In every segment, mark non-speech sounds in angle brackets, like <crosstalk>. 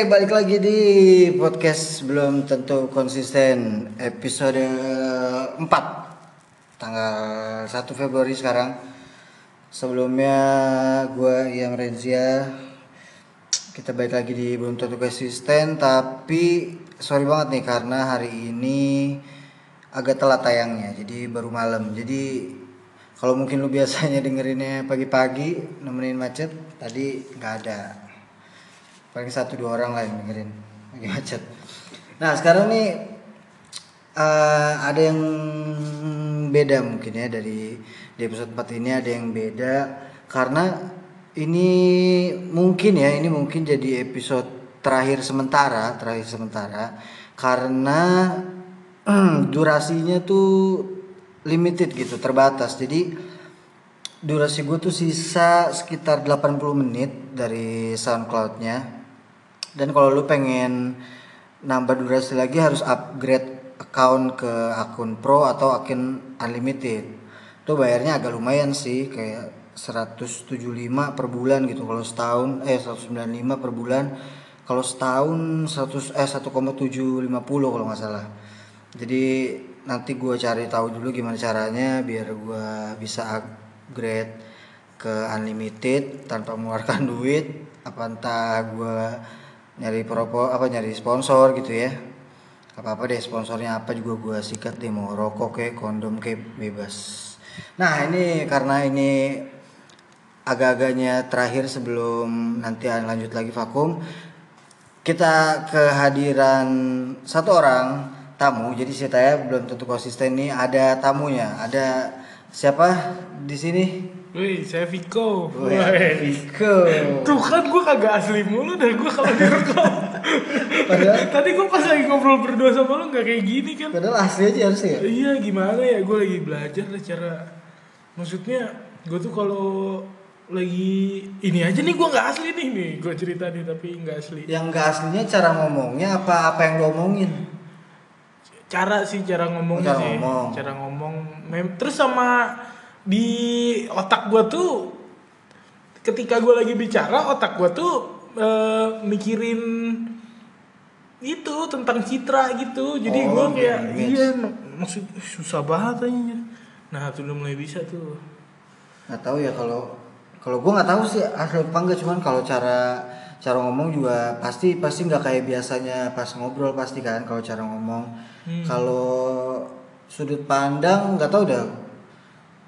Oke, balik lagi di podcast belum tentu konsisten episode 4 tanggal 1 Februari sekarang. Sebelumnya gue yang Renzia. Kita balik lagi di belum tentu konsisten tapi sorry banget nih karena hari ini agak telat tayangnya jadi baru malam. Jadi kalau mungkin lu biasanya dengerinnya pagi-pagi nemenin macet tadi nggak ada paling satu dua orang lah yang dengerin. Lagi macet. Nah sekarang nih eh, ada yang beda mungkin ya dari di episode 4 ini ada yang beda. Karena ini mungkin ya ini mungkin jadi episode terakhir sementara terakhir sementara. Karena <clears throat> durasinya tuh limited gitu terbatas. Jadi durasi gue tuh sisa sekitar 80 menit dari SoundCloud-nya dan kalau lu pengen nambah durasi lagi harus upgrade account ke akun pro atau akun unlimited. Itu bayarnya agak lumayan sih kayak 175 per bulan gitu. Kalau setahun eh 195 per bulan. Kalau setahun 100 eh 1,750 kalau nggak salah. Jadi nanti gue cari tahu dulu gimana caranya biar gue bisa upgrade ke unlimited tanpa mengeluarkan <laughs> duit. Apa entah gue nyari propo apa nyari sponsor gitu ya. Apa apa deh sponsornya apa juga gue sikat deh mau rokok kayak kondom kayak bebas. Nah ini karena ini agak-agaknya terakhir sebelum nanti lanjut lagi vakum kita kehadiran satu orang tamu. Jadi saya belum tentu konsisten nih ada tamunya ada siapa di sini Wih, saya Viko. Wih. Viko Tuh kan gue kagak asli mulu dan gue kalau direkam. Padahal- Tadi gue pas lagi ngobrol berdua sama lo nggak kayak gini kan. padahal asli aja harusnya ya Iya gimana ya gue lagi belajar lah cara maksudnya gue tuh kalau lagi ini aja nih gue nggak asli nih nih gue cerita nih tapi nggak asli yang enggak aslinya cara ngomongnya apa apa yang lo omongin cara sih cara ngomongnya Cara sih ngomong. cara ngomong Mem- terus sama di otak gue tuh ketika gue lagi bicara otak gue tuh eh, mikirin itu tentang citra gitu. Jadi Oh, gue kayak image. iya mak- maksud susah banget aja nah tuh udah mulai bisa tuh. Nggak tahu ya kalau kalau gue nggak tahu sih asli apa enggak cuman kalau cara cara ngomong juga pasti pasti nggak kayak biasanya pas ngobrol pasti kan kalau cara ngomong. Hmm. kalau sudut pandang nggak tahu dah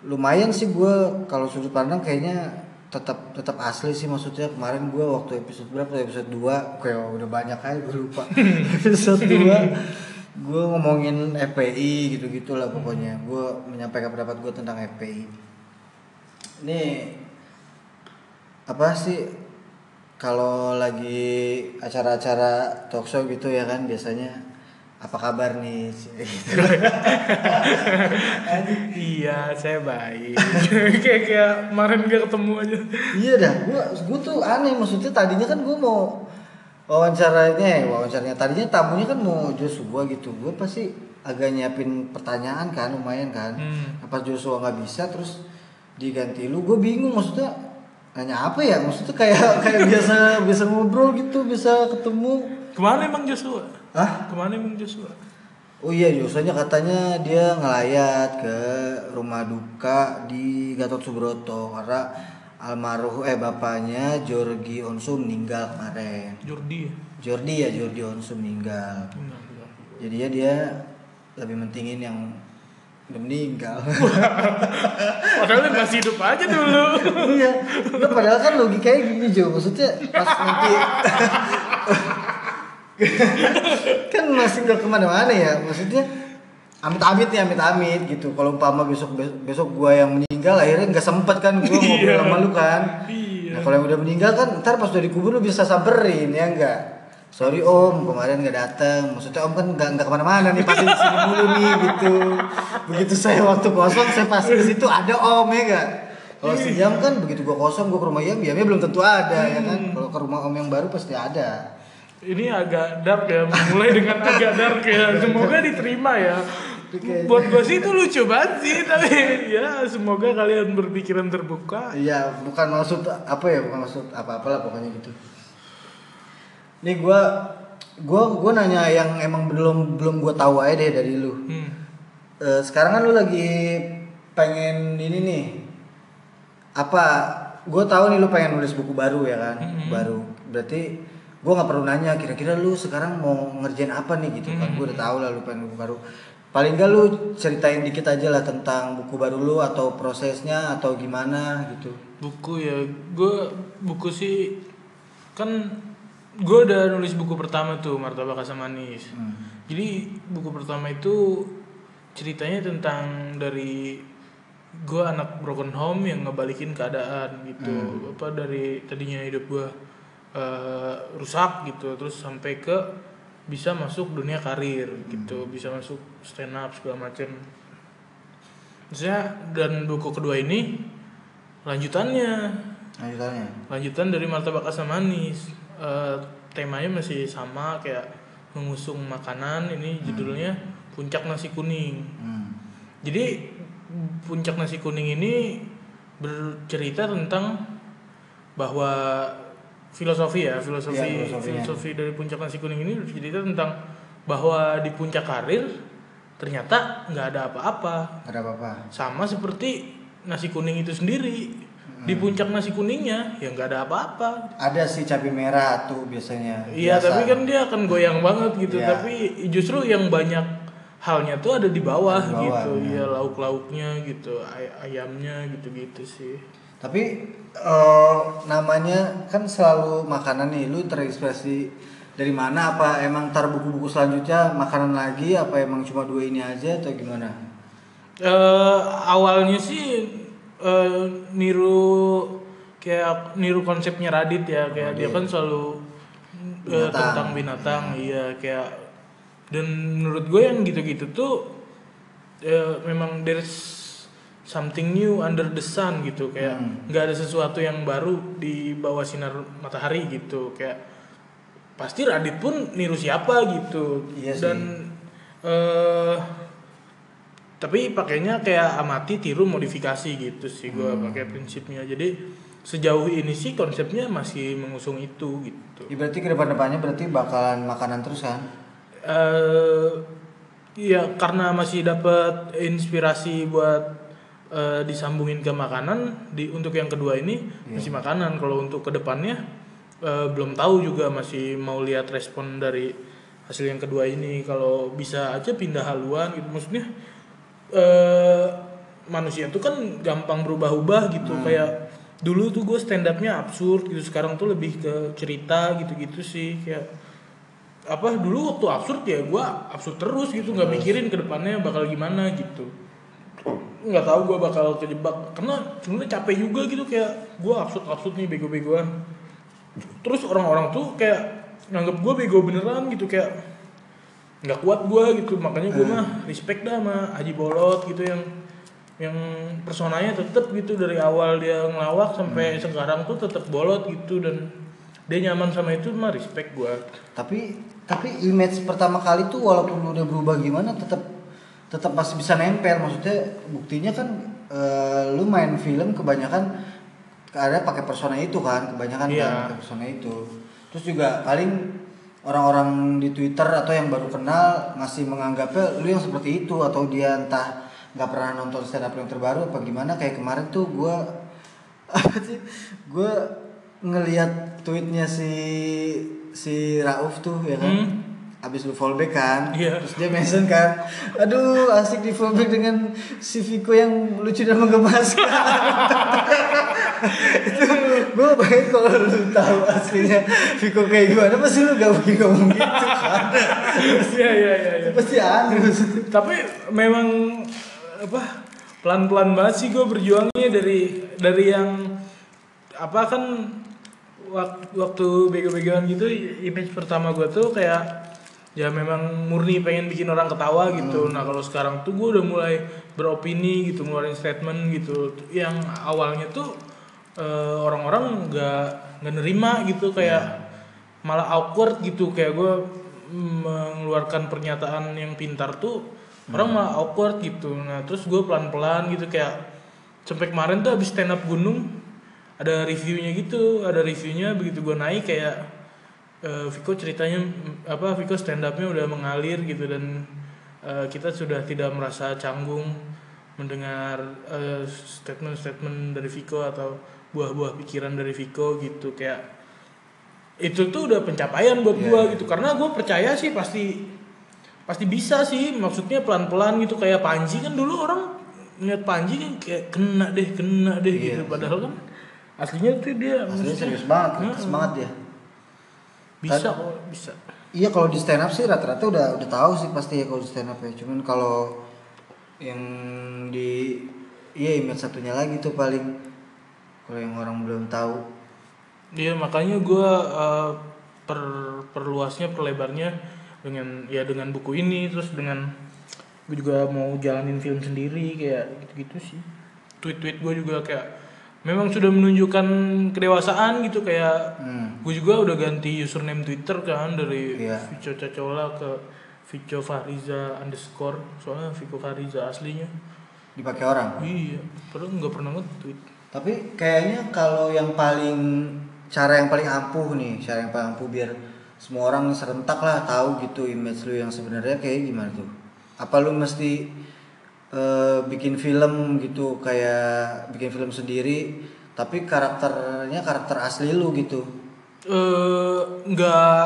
lumayan sih gue kalau sudut pandang kayaknya tetap tetap asli sih maksudnya. Kemarin gue waktu episode berapa? Episode 2 kayak udah banyak aja gue lupa. <laughs> Episode 2 gue ngomongin FPI gitu gitulah pokoknya. Gue menyampaikan pendapat gue tentang FPI ini apa sih kalau lagi acara-acara talkshow gitu ya kan biasanya apa kabar nih? Iya saya baik. <laughs> Kayak kayak kemarin gak ketemu aja. Iya dah gua gua tuh aneh maksudnya tadinya kan gua mau wawancaranya wawancaranya tadinya tamunya kan mau Joshua gitu. Gua pasti agak nyiapin pertanyaan kan lumayan kan. Hmm. pas Joshua nggak bisa terus diganti lu? Gue bingung maksudnya nanya apa ya? Maksudnya kayak kayak biasa bisa ngobrol gitu bisa ketemu ke mana emang Joshua Hah? ke mana emang Joshua Oh iya, Yosanya katanya dia ngelayat ke rumah duka di Gatot Subroto karena almarhum eh bapaknya Jorgi Onsu meninggal kemarin. Jordi ya? Jordi ya Jordi Onsu meninggal. Jadi ya dia lebih mentingin yang udah meninggal. <laughs> Padahal dia masih hidup aja dulu. iya, Nggak, padahal kan logikanya gini Jo, maksudnya pas nanti <laughs> <laughs> kan masih nggak ke mana-mana ya, maksudnya amit-amit ya amit-amit gitu. Kalau umpama besok besok gua yang meninggal, akhirnya nggak sempet kan gua <laughs> ngobrol Iya. sama lu kan. Iya. Nah kalau yang udah meninggal kan ntar pas udah dikubur lu bisa samperin ya enggak. Sorry om, kemarin nggak datang. Maksudnya om kan nggak nggak ke mana-mana nih, pasti di sini mulu nih gitu. Begitu saya waktu kosong, saya pasti di situ ada om ya enggak. Kalau si Yam kan begitu gua kosong gua ke rumah Yam, Yamnya belum tentu ada ya kan. Kalau ke rumah om yang baru pasti ada. Ini agak dark ya, mulai dengan agak dark ya. Semoga diterima ya. Buat gue sih itu lucu banget sih tapi ya semoga kalian berpikiran terbuka Iya, bukan maksud apa ya, bukan maksud apa-apa lah pokoknya gitu. Nih gua gua gua nanya yang emang belum belum gua tahu aja deh dari lu. hmm. Eh, sekarang kan lu lagi pengen ini nih. Apa gua tahu nih lu pengen nulis buku baru ya kan? Mhm. Baru. Berarti gua nggak perlu nanya kira-kira lu sekarang mau ngerjain apa nih gitu kan. Mhm. Gua udah tahu lah lu pengen buku baru. Paling gak lu ceritain dikit aja lah tentang buku baru lu atau prosesnya atau gimana gitu. buku ya gue buku sih kan gue udah nulis buku pertama tuh martabak asam manis Hmm. jadi buku pertama itu ceritanya tentang dari gue anak broken home yang ngebalikin keadaan gitu apa dari tadinya hidup gue eh, rusak gitu terus sampai ke bisa masuk dunia karir gitu bisa masuk stand up segala macem. Maksudnya dan buku kedua ini lanjutannya. Lanjutannya. lanjutan dari martabak asam manis. Eh, temanya masih sama kayak mengusung makanan ini judulnya puncak nasi kuning. Hmm. jadi puncak nasi kuning ini bercerita tentang bahwa filosofi ya filosofi filosofinya. filosofi dari puncak nasi kuning ini bercerita tentang bahwa di puncak karir ternyata nggak ada apa-apa ada apa-apa. sama seperti nasi kuning itu sendiri di puncak nasi kuningnya ya nggak ada apa-apa Ada sih cabai merah tuh biasanya. iya Biasa. tapi kan dia akan goyang banget gitu Iya. tapi justru yang banyak halnya tuh ada di bawah, Di bawah, gitu ya. ya lauk lauknya gitu ay- ayamnya gitu gitu sih Tapi eh, namanya kan selalu makanan nih. Lu terinspirasi dari mana? Apa emang tar buku-buku selanjutnya makanan lagi? Apa emang cuma dua ini aja atau gimana? eh awalnya sih eh, niru kayak niru konsepnya Radit ya kayak dia kan selalu Binatang. tentang binatang iya kayak dan menurut gue yang gitu-gitu tuh eh, memang there's something new under the sun gitu kayak Hmm. nggak ada sesuatu yang baru di bawah sinar matahari gitu kayak pasti Radit pun niru siapa gitu Iya sih. dan eh tapi pakainya kayak amati tiru modifikasi gitu sih gua Hmm. pakai prinsipnya jadi sejauh ini sih konsepnya masih mengusung itu gitu Ya, berarti ke depan-depannya berarti bakalan makanan terus kan? eh ya karena masih dapat inspirasi buat eh, disambungin ke makanan di untuk yang kedua ini Iya. masih makanan. Kalau untuk ke depannya eh, belum tahu juga masih mau lihat respon dari hasil yang kedua ini. Kalau bisa aja pindah haluan gitu. Maksudnya eh manusia tuh kan gampang berubah-ubah gitu. Kayak dulu tuh gue stand upnya absurd gitu. Sekarang tuh lebih ke cerita gitu-gitu sih. Kayak apa dulu waktu absurd ya gue absurd terus gitu. Nggak mikirin ke depannya bakal gimana gitu nggak tahu gue bakal kejebak. Karena sebenarnya capek juga gitu kayak gue absurd absurd nih bego-begoan. Terus orang-orang tuh kayak nganggap gue bego beneran gitu kayak nggak kuat gue gitu. Makanya gue mah respect dah sama Haji Bolot gitu yang yang personanya tetep gitu. Dari awal dia ngelawak sampai sekarang tuh tetep bolot gitu dan dia nyaman sama itu mah respect gue Tapi tapi image pertama kali tuh walaupun udah berubah gimana tetap tetap masih bisa nempel. Maksudnya buktinya kan eh, lu main film kebanyakan ada pakai persona itu kan, kebanyakan Iya. kan pakai persona itu. Terus juga paling orang-orang di Twitter atau yang baru kenal ngasih menganggapnya lu yang seperti itu atau dia entah nggak pernah nonton stand up yang terbaru apa gimana kayak kemarin tuh gue <laughs> apa sih gue ngelihat tweetnya si si Rauf tuh ya kan Hmm. Abis lu fallback kan Iya. terus dia mention kan aduh asik di fallback dengan si Viko yang lucu dan menggemaskan <laughs> itu gue bayangin kalau lu tahu aslinya Viko kayak gimana pasti lu gak mungkin ngomong gitu kan <laughs> iya iya iya iya. pasti aneh tapi memang apa pelan-pelan banget sih gue berjuangnya dari dari yang apa kan wak- waktu bego-begoan gitu image pertama gue tuh kayak ya memang murni pengen bikin orang ketawa gitu. Nah kalau sekarang tuh gue udah mulai beropini gitu ngeluarin statement gitu. Yang awalnya tuh eh, orang-orang nggak nggak nerima gitu kayak malah awkward gitu. Kayak gue mengeluarkan pernyataan yang pintar tuh orang malah awkward gitu. Nah terus gue pelan pelan gitu kayak sampai kemarin tuh habis stand up gunung ada reviewnya gitu ada reviewnya begitu gue naik kayak eh, Viko ceritanya apa Viko stand upnya udah mengalir gitu dan eh, kita sudah tidak merasa canggung mendengar eh, statement-statement dari Viko atau buah-buah pikiran dari Viko gitu kayak itu tuh udah pencapaian buat Iya, gua iya. gitu karena gue percaya sih pasti pasti bisa sih maksudnya pelan-pelan gitu kayak Panji kan dulu orang ngeliat Panji kan kayak kena deh kena deh Iya, gitu padahal kan aslinya tuh dia Aslinya serius banget, Heeh. semangat dia. Bisa kok bisa Iya kalau di stand up sih rata-rata udah udah tahu sih pasti ya kalau di stand up ya. Cuman kalau yang di iya image satunya lagi tuh paling kalau yang orang belum tahu. Iya makanya gue per perluasnya perlebarnya dengan ya dengan buku ini terus dengan gue juga mau jalanin film sendiri kayak gitu-gitu sih tweet-tweet gue juga kayak memang sudah menunjukkan kedewasaan gitu kayak Hmm. gue juga udah ganti username Twitter kan dari Iya. Vico Cacola ke Vico Fariza underscore soalnya Vico Fariza aslinya Dipakai orang. iya padahal nggak pernah nge-tweet Tapi kayaknya kalau yang paling cara yang paling ampuh nih, cara yang paling ampuh biar semua orang serentak lah tahu gitu image lu yang sebenarnya kayak gimana tuh. Apa lu mesti eh, bikin film gitu kayak bikin film sendiri tapi karakternya karakter asli lu gitu. eh nggak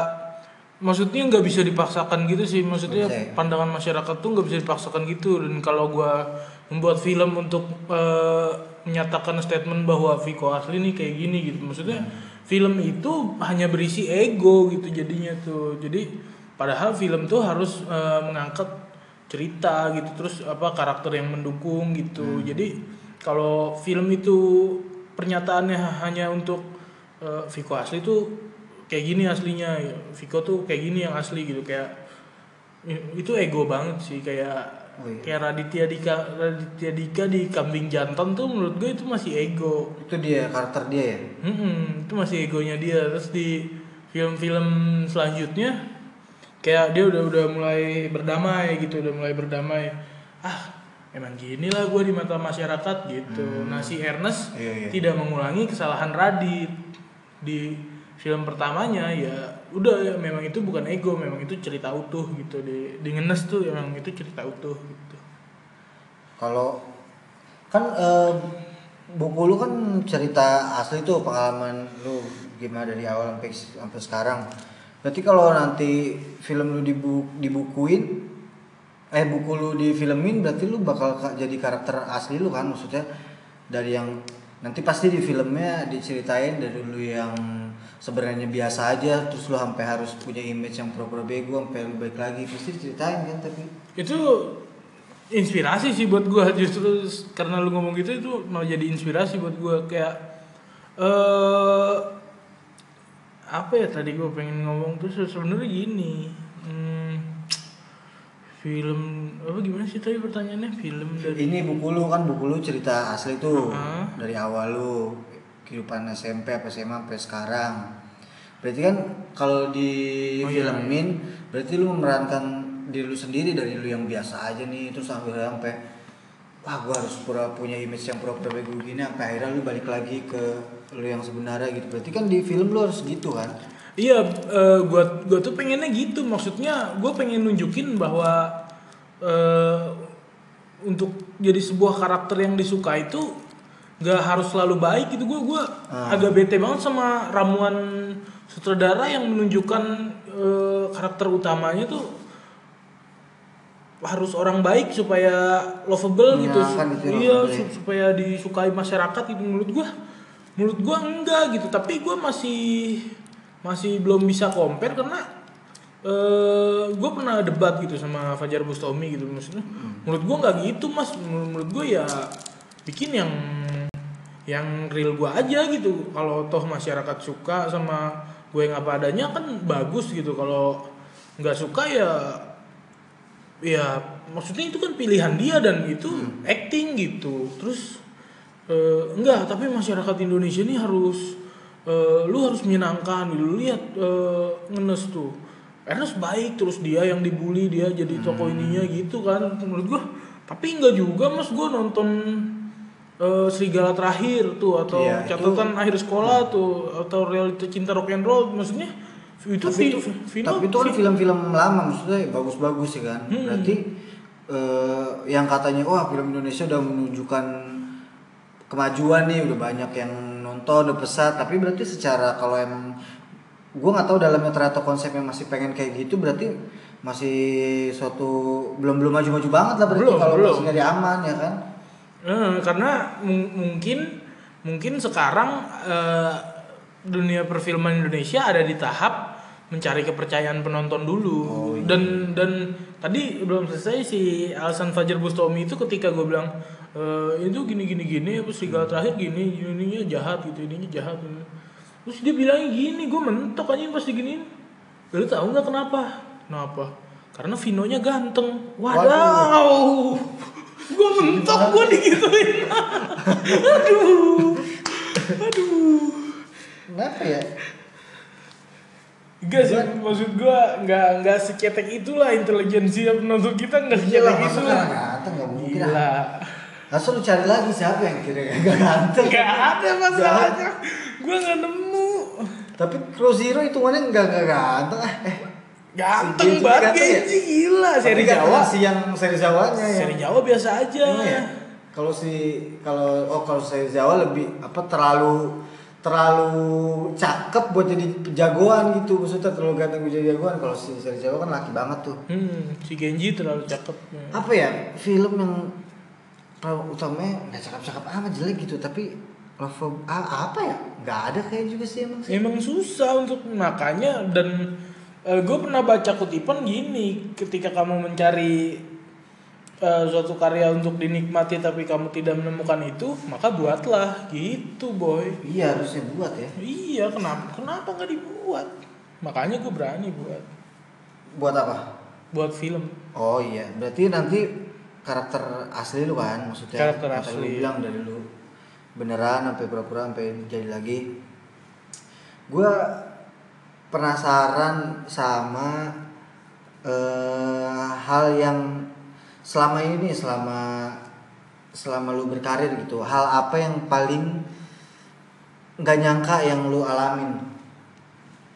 maksudnya nggak bisa dipaksakan gitu sih maksudnya bisa ya? pandangan masyarakat tuh nggak bisa dipaksakan gitu dan kalau gua membuat film untuk eh, menyatakan statement bahwa Viko asli nih kayak gini gitu maksudnya film itu hanya berisi ego gitu jadinya tuh jadi padahal film tuh harus eh, mengangkat cerita gitu terus apa karakter yang mendukung gitu jadi kalau film itu pernyataannya hanya untuk eh, Viko asli tuh kayak gini aslinya ya. Viko tuh kayak gini yang asli gitu kayak itu ego banget sih kayak Oh iya. kayak Raditya Dika Raditya Dika di Kambing Jantan tuh menurut gue itu masih ego Itu dia karakter dia ya. Mm-mm, itu masih egonya dia terus di film-film selanjutnya kayak dia udah udah mulai berdamai gitu udah mulai berdamai. Ah emang gini lah gue di mata masyarakat gitu. Nah si Ernest Iya, iya. tidak mengulangi kesalahan Radit di film pertamanya. Ya udah ya memang itu bukan ego memang itu cerita utuh gitu. Di di Ngenes tuh emang itu cerita utuh gitu. Kalau kan eh, buku lu kan cerita asli tuh pengalaman lu gimana dari awal sampai sampai sekarang. Berarti kalau nanti film lu dibu dibukuin eh buku lu difilmin berarti lu bakal ka- jadi karakter asli lu kan? Maksudnya dari yang nanti pasti di filmnya diceritain dari lu yang sebenarnya biasa aja terus lu sampai harus punya image yang pura-pura bego sampai lu baik lagi. Pasti diceritain kan tapi? Itu inspirasi sih buat gua justru karena lu ngomong gitu itu mau jadi inspirasi buat gua. Kayak eh apa ya tadi gua pengen ngomong tuh se- sebenarnya gini hmm, film apa gimana sih tadi pertanyaannya film dari ini buku lu kan buku lu cerita asli tuh Heeh. dari awal lu kehidupan SMP apa SMA sampai sekarang berarti kan kalau di Oh, iya. filmin berarti lu memerankan diri lu sendiri dari lu yang biasa aja nih terus sampai sampai wah gua harus pura punya image yang pura-pura bego gini sampai akhirnya lu balik lagi ke lu yang sebenarnya gitu berarti kan di film lu harus gitu kan Iya, eh, gua gua tuh pengennya gitu. Maksudnya gua pengen nunjukin bahwa eh, untuk jadi sebuah karakter yang disuka itu nggak harus selalu baik gitu. Gua gua Ah. agak bete banget sama ramuan sutradara yang menunjukkan eh, karakter utamanya tuh harus orang baik supaya lovable gitu. Menyenangkan gitu ya, iya, lovable ya. supaya disukai masyarakat itu menurut gua. Menurut gua enggak gitu, tapi gua masih masih belum bisa compare karena eh gue pernah debat gitu sama Fajar Bustomi gitu maksudnya. Menurut gue nggak gitu mas. Menurut, menurut gue ya bikin yang yang real gue aja gitu. Kalau toh masyarakat suka sama gue yang apa adanya kan bagus gitu. Kalau nggak suka ya ya maksudnya itu kan pilihan dia dan itu acting gitu. Terus eh, enggak tapi masyarakat Indonesia ini harus eh, lu harus menyenangkan lu lihat eh, ngenes tuh. Ernest baik terus dia yang dibully dia jadi toko ininya gitu kan menurut gua. Tapi enggak juga mas. Gua nonton eh, Serigala terakhir tuh atau Iya, catatan akhir sekolah tuh atau realita cinta rock and roll maksudnya. Itu tapi itu, Vino tapi itu kan film-film lama maksudnya bagus-bagus ya kan. Hmm. berarti eh, yang katanya wah film Indonesia udah menunjukkan kemajuan nih udah banyak yang nonton udah pesat. Tapi berarti secara kalau emang gue nggak tahu dalamnya ternyata konsepnya masih pengen kayak gitu berarti masih suatu belum belum maju-maju banget lah berarti kalau masih nyari aman ya kan? Eh, karena mung- mungkin mungkin sekarang eh, dunia perfilman Indonesia ada di tahap mencari kepercayaan penonton dulu. Oh, iya. dan dan tadi belum selesai si alasan Fajar Bustomi itu ketika gue bilang eh, itu gini gini gini apa serigala terakhir gini ininya jahat gitu ininya jahat terus dia bilang gini gue mentok aja pas diginiin. Lu tahu nggak kenapa? Kenapa? Karena Vinonya ganteng. Wadaw! Gue mentok gue digituin. Aduh. Aduh. Kenapa ya? Enggak sih, maksud gue nggak nggak secetek itulah intelijensia penonton kita nggak masa itu. kan ganteng nggak mungkin. Gila, Langsung lu cari lagi siapa yang kira gak ganteng nggak ada masalahnya. Gue nggak nemu. Tapi Crow Zero hitungannya enggak enggak ganteng ah. Eh, Ganteng Genji banget ganteng ya? Genji gila. tapi Seri ganteng Jawa, si yang seri Jawanya ya. seri Jawa biasa aja. Emang ya? Kalau si kalau oh kalau seri Jawa lebih apa terlalu terlalu cakep buat jadi jagoan gitu maksudnya terlalu ganteng buat jadi jagoan kalau si seri Jawa kan laki banget tuh Hmm, si Genji terlalu cakep. apa ya film yang peran utamanya nggak cakep-cakep amat jelek gitu. Tapi love ah, apa ya? Nggak ada kayak juga sih emang sih. Emang susah untuk makanya dan gue pernah baca kutipan gini, ketika kamu mencari eh, suatu karya untuk dinikmati tapi kamu tidak menemukan itu, maka buatlah. Gitu, boy. iya harusnya buat ya. Iya, kenapa kenapa nggak dibuat? Makanya gue berani buat. Buat apa? Buat film. oh iya berarti nanti karakter asli lu kan maksudnya Karakter kata lu asli. bilang dari lu. Beneran sampai pura-pura sampai jadi lagi. Gue penasaran sama eh, hal yang selama ini selama selama lu berkarir gitu hal apa yang paling nggak nyangka yang lu alamin?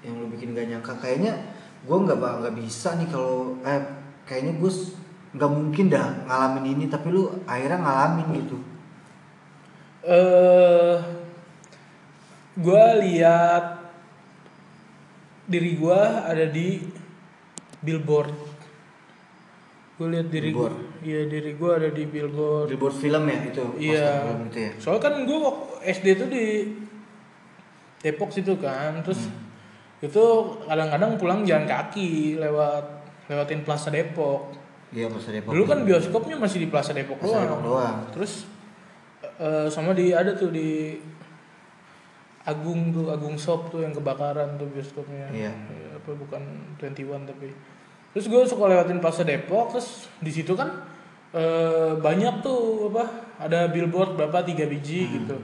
Yang lu bikin gak nyangka? Kayaknya gue nggak nggak bisa nih kalau eh kayaknya gue nggak mungkin dah ngalamin ini tapi lu akhirnya ngalamin gitu eh gue lihat diri gue ada di billboard. Gue lihat diri gue, iya diri gue ada di billboard. billboard film ya itu Iya. film itu ya Soalnya kan gue SD tuh di Depok situ kan, terus Hmm. itu kadang-kadang pulang jalan kaki lewat lewatin Plaza Depok. Iya poster Depok Dulu kan bioskopnya masih di Plaza Depok Plaza doang. Depok doang. Terus eh, sama di ada tuh di Agung tuh Agung Shop tuh yang kebakaran tuh bioskopnya. Iya. Ya, apa bukan 21 tapi. Terus gue suka lewatin Plaza Depok terus di situ kan eh, banyak tuh apa ada billboard berapa tiga biji Hmm. gitu.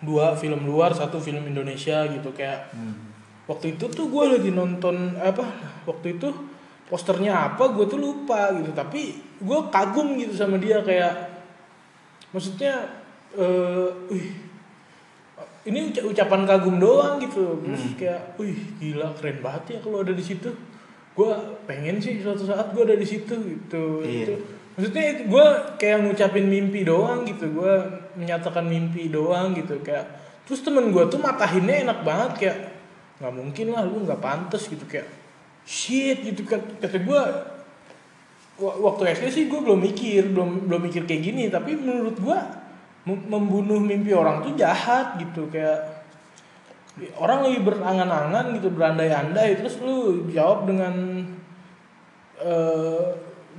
Dua film luar, satu film Indonesia gitu kayak Hmm. waktu itu tuh gue lagi nonton apa waktu itu posternya apa gue tuh lupa gitu. Tapi gue kagum gitu sama dia kayak maksudnya eh wih ini uca- ucapan kagum doang gitu terus kayak wih gila keren banget ya kalau ada di situ. Gue pengen sih suatu saat gue ada di situ gitu. Iya. Itu. maksudnya itu gue kayak ngucapin mimpi doang gitu. Gue menyatakan mimpi doang gitu kayak terus temen gue tuh matahinnya enak banget kayak nggak mungkin lah lu nggak pantas gitu kayak shit gitu kan. Kata gue wa- waktu SD sih gue belum mikir belum belum mikir kayak gini. Tapi menurut gue mem- membunuh mimpi orang tuh jahat gitu. Kayak orang lagi berangan-angan gitu berandai-andai. Terus lu jawab dengan eh,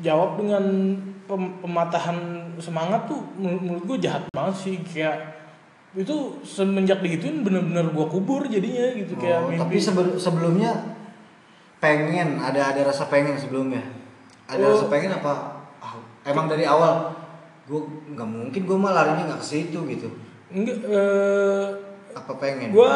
jawab dengan pem- pematahan semangat tuh menurut, gue jahat banget sih. Kayak itu semenjak digituin bener-bener gue kubur jadinya gitu. Kayak Oh, mimpi tapi sebelum sebelumnya pengen ada ada rasa pengen sebelumnya. Ada Oh. rasa pengen apa? Ah, emang dari awal gue nggak mungkin gue mah larinya nggak ke situ gitu. Enggak eh, apa pengen? gue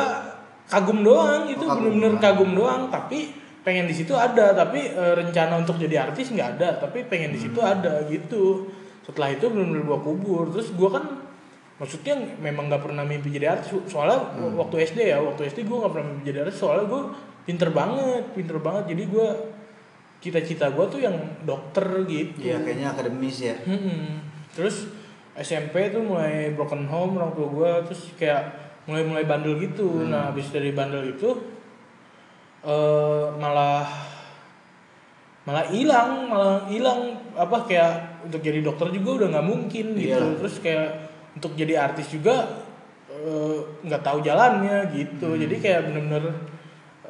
kagum doang itu Oh, kagum bener-bener doang. kagum doang tapi pengen di situ ada tapi eh, rencana untuk jadi artis nggak ada tapi pengen di situ ada gitu. Setelah itu bener-bener gua kubur terus gua kan maksudnya memang nggak pernah mimpi jadi artis soalnya waktu SD ya waktu SD gua nggak pernah mimpi jadi artis soalnya gua pinter banget pinter banget jadi gua cita-cita gua tuh yang dokter gitu Iya kayaknya akademis ya. Mm-mm. Terus SMP tuh mulai broken home orang tua gue terus kayak mulai mulai bandel gitu. Nah habis dari bandel itu eh malah malah hilang malah hilang apa kayak untuk jadi dokter juga udah nggak mungkin gitu. Iya. Terus kayak untuk jadi artis juga eh, nggak tahu jalannya gitu. Jadi kayak bener-bener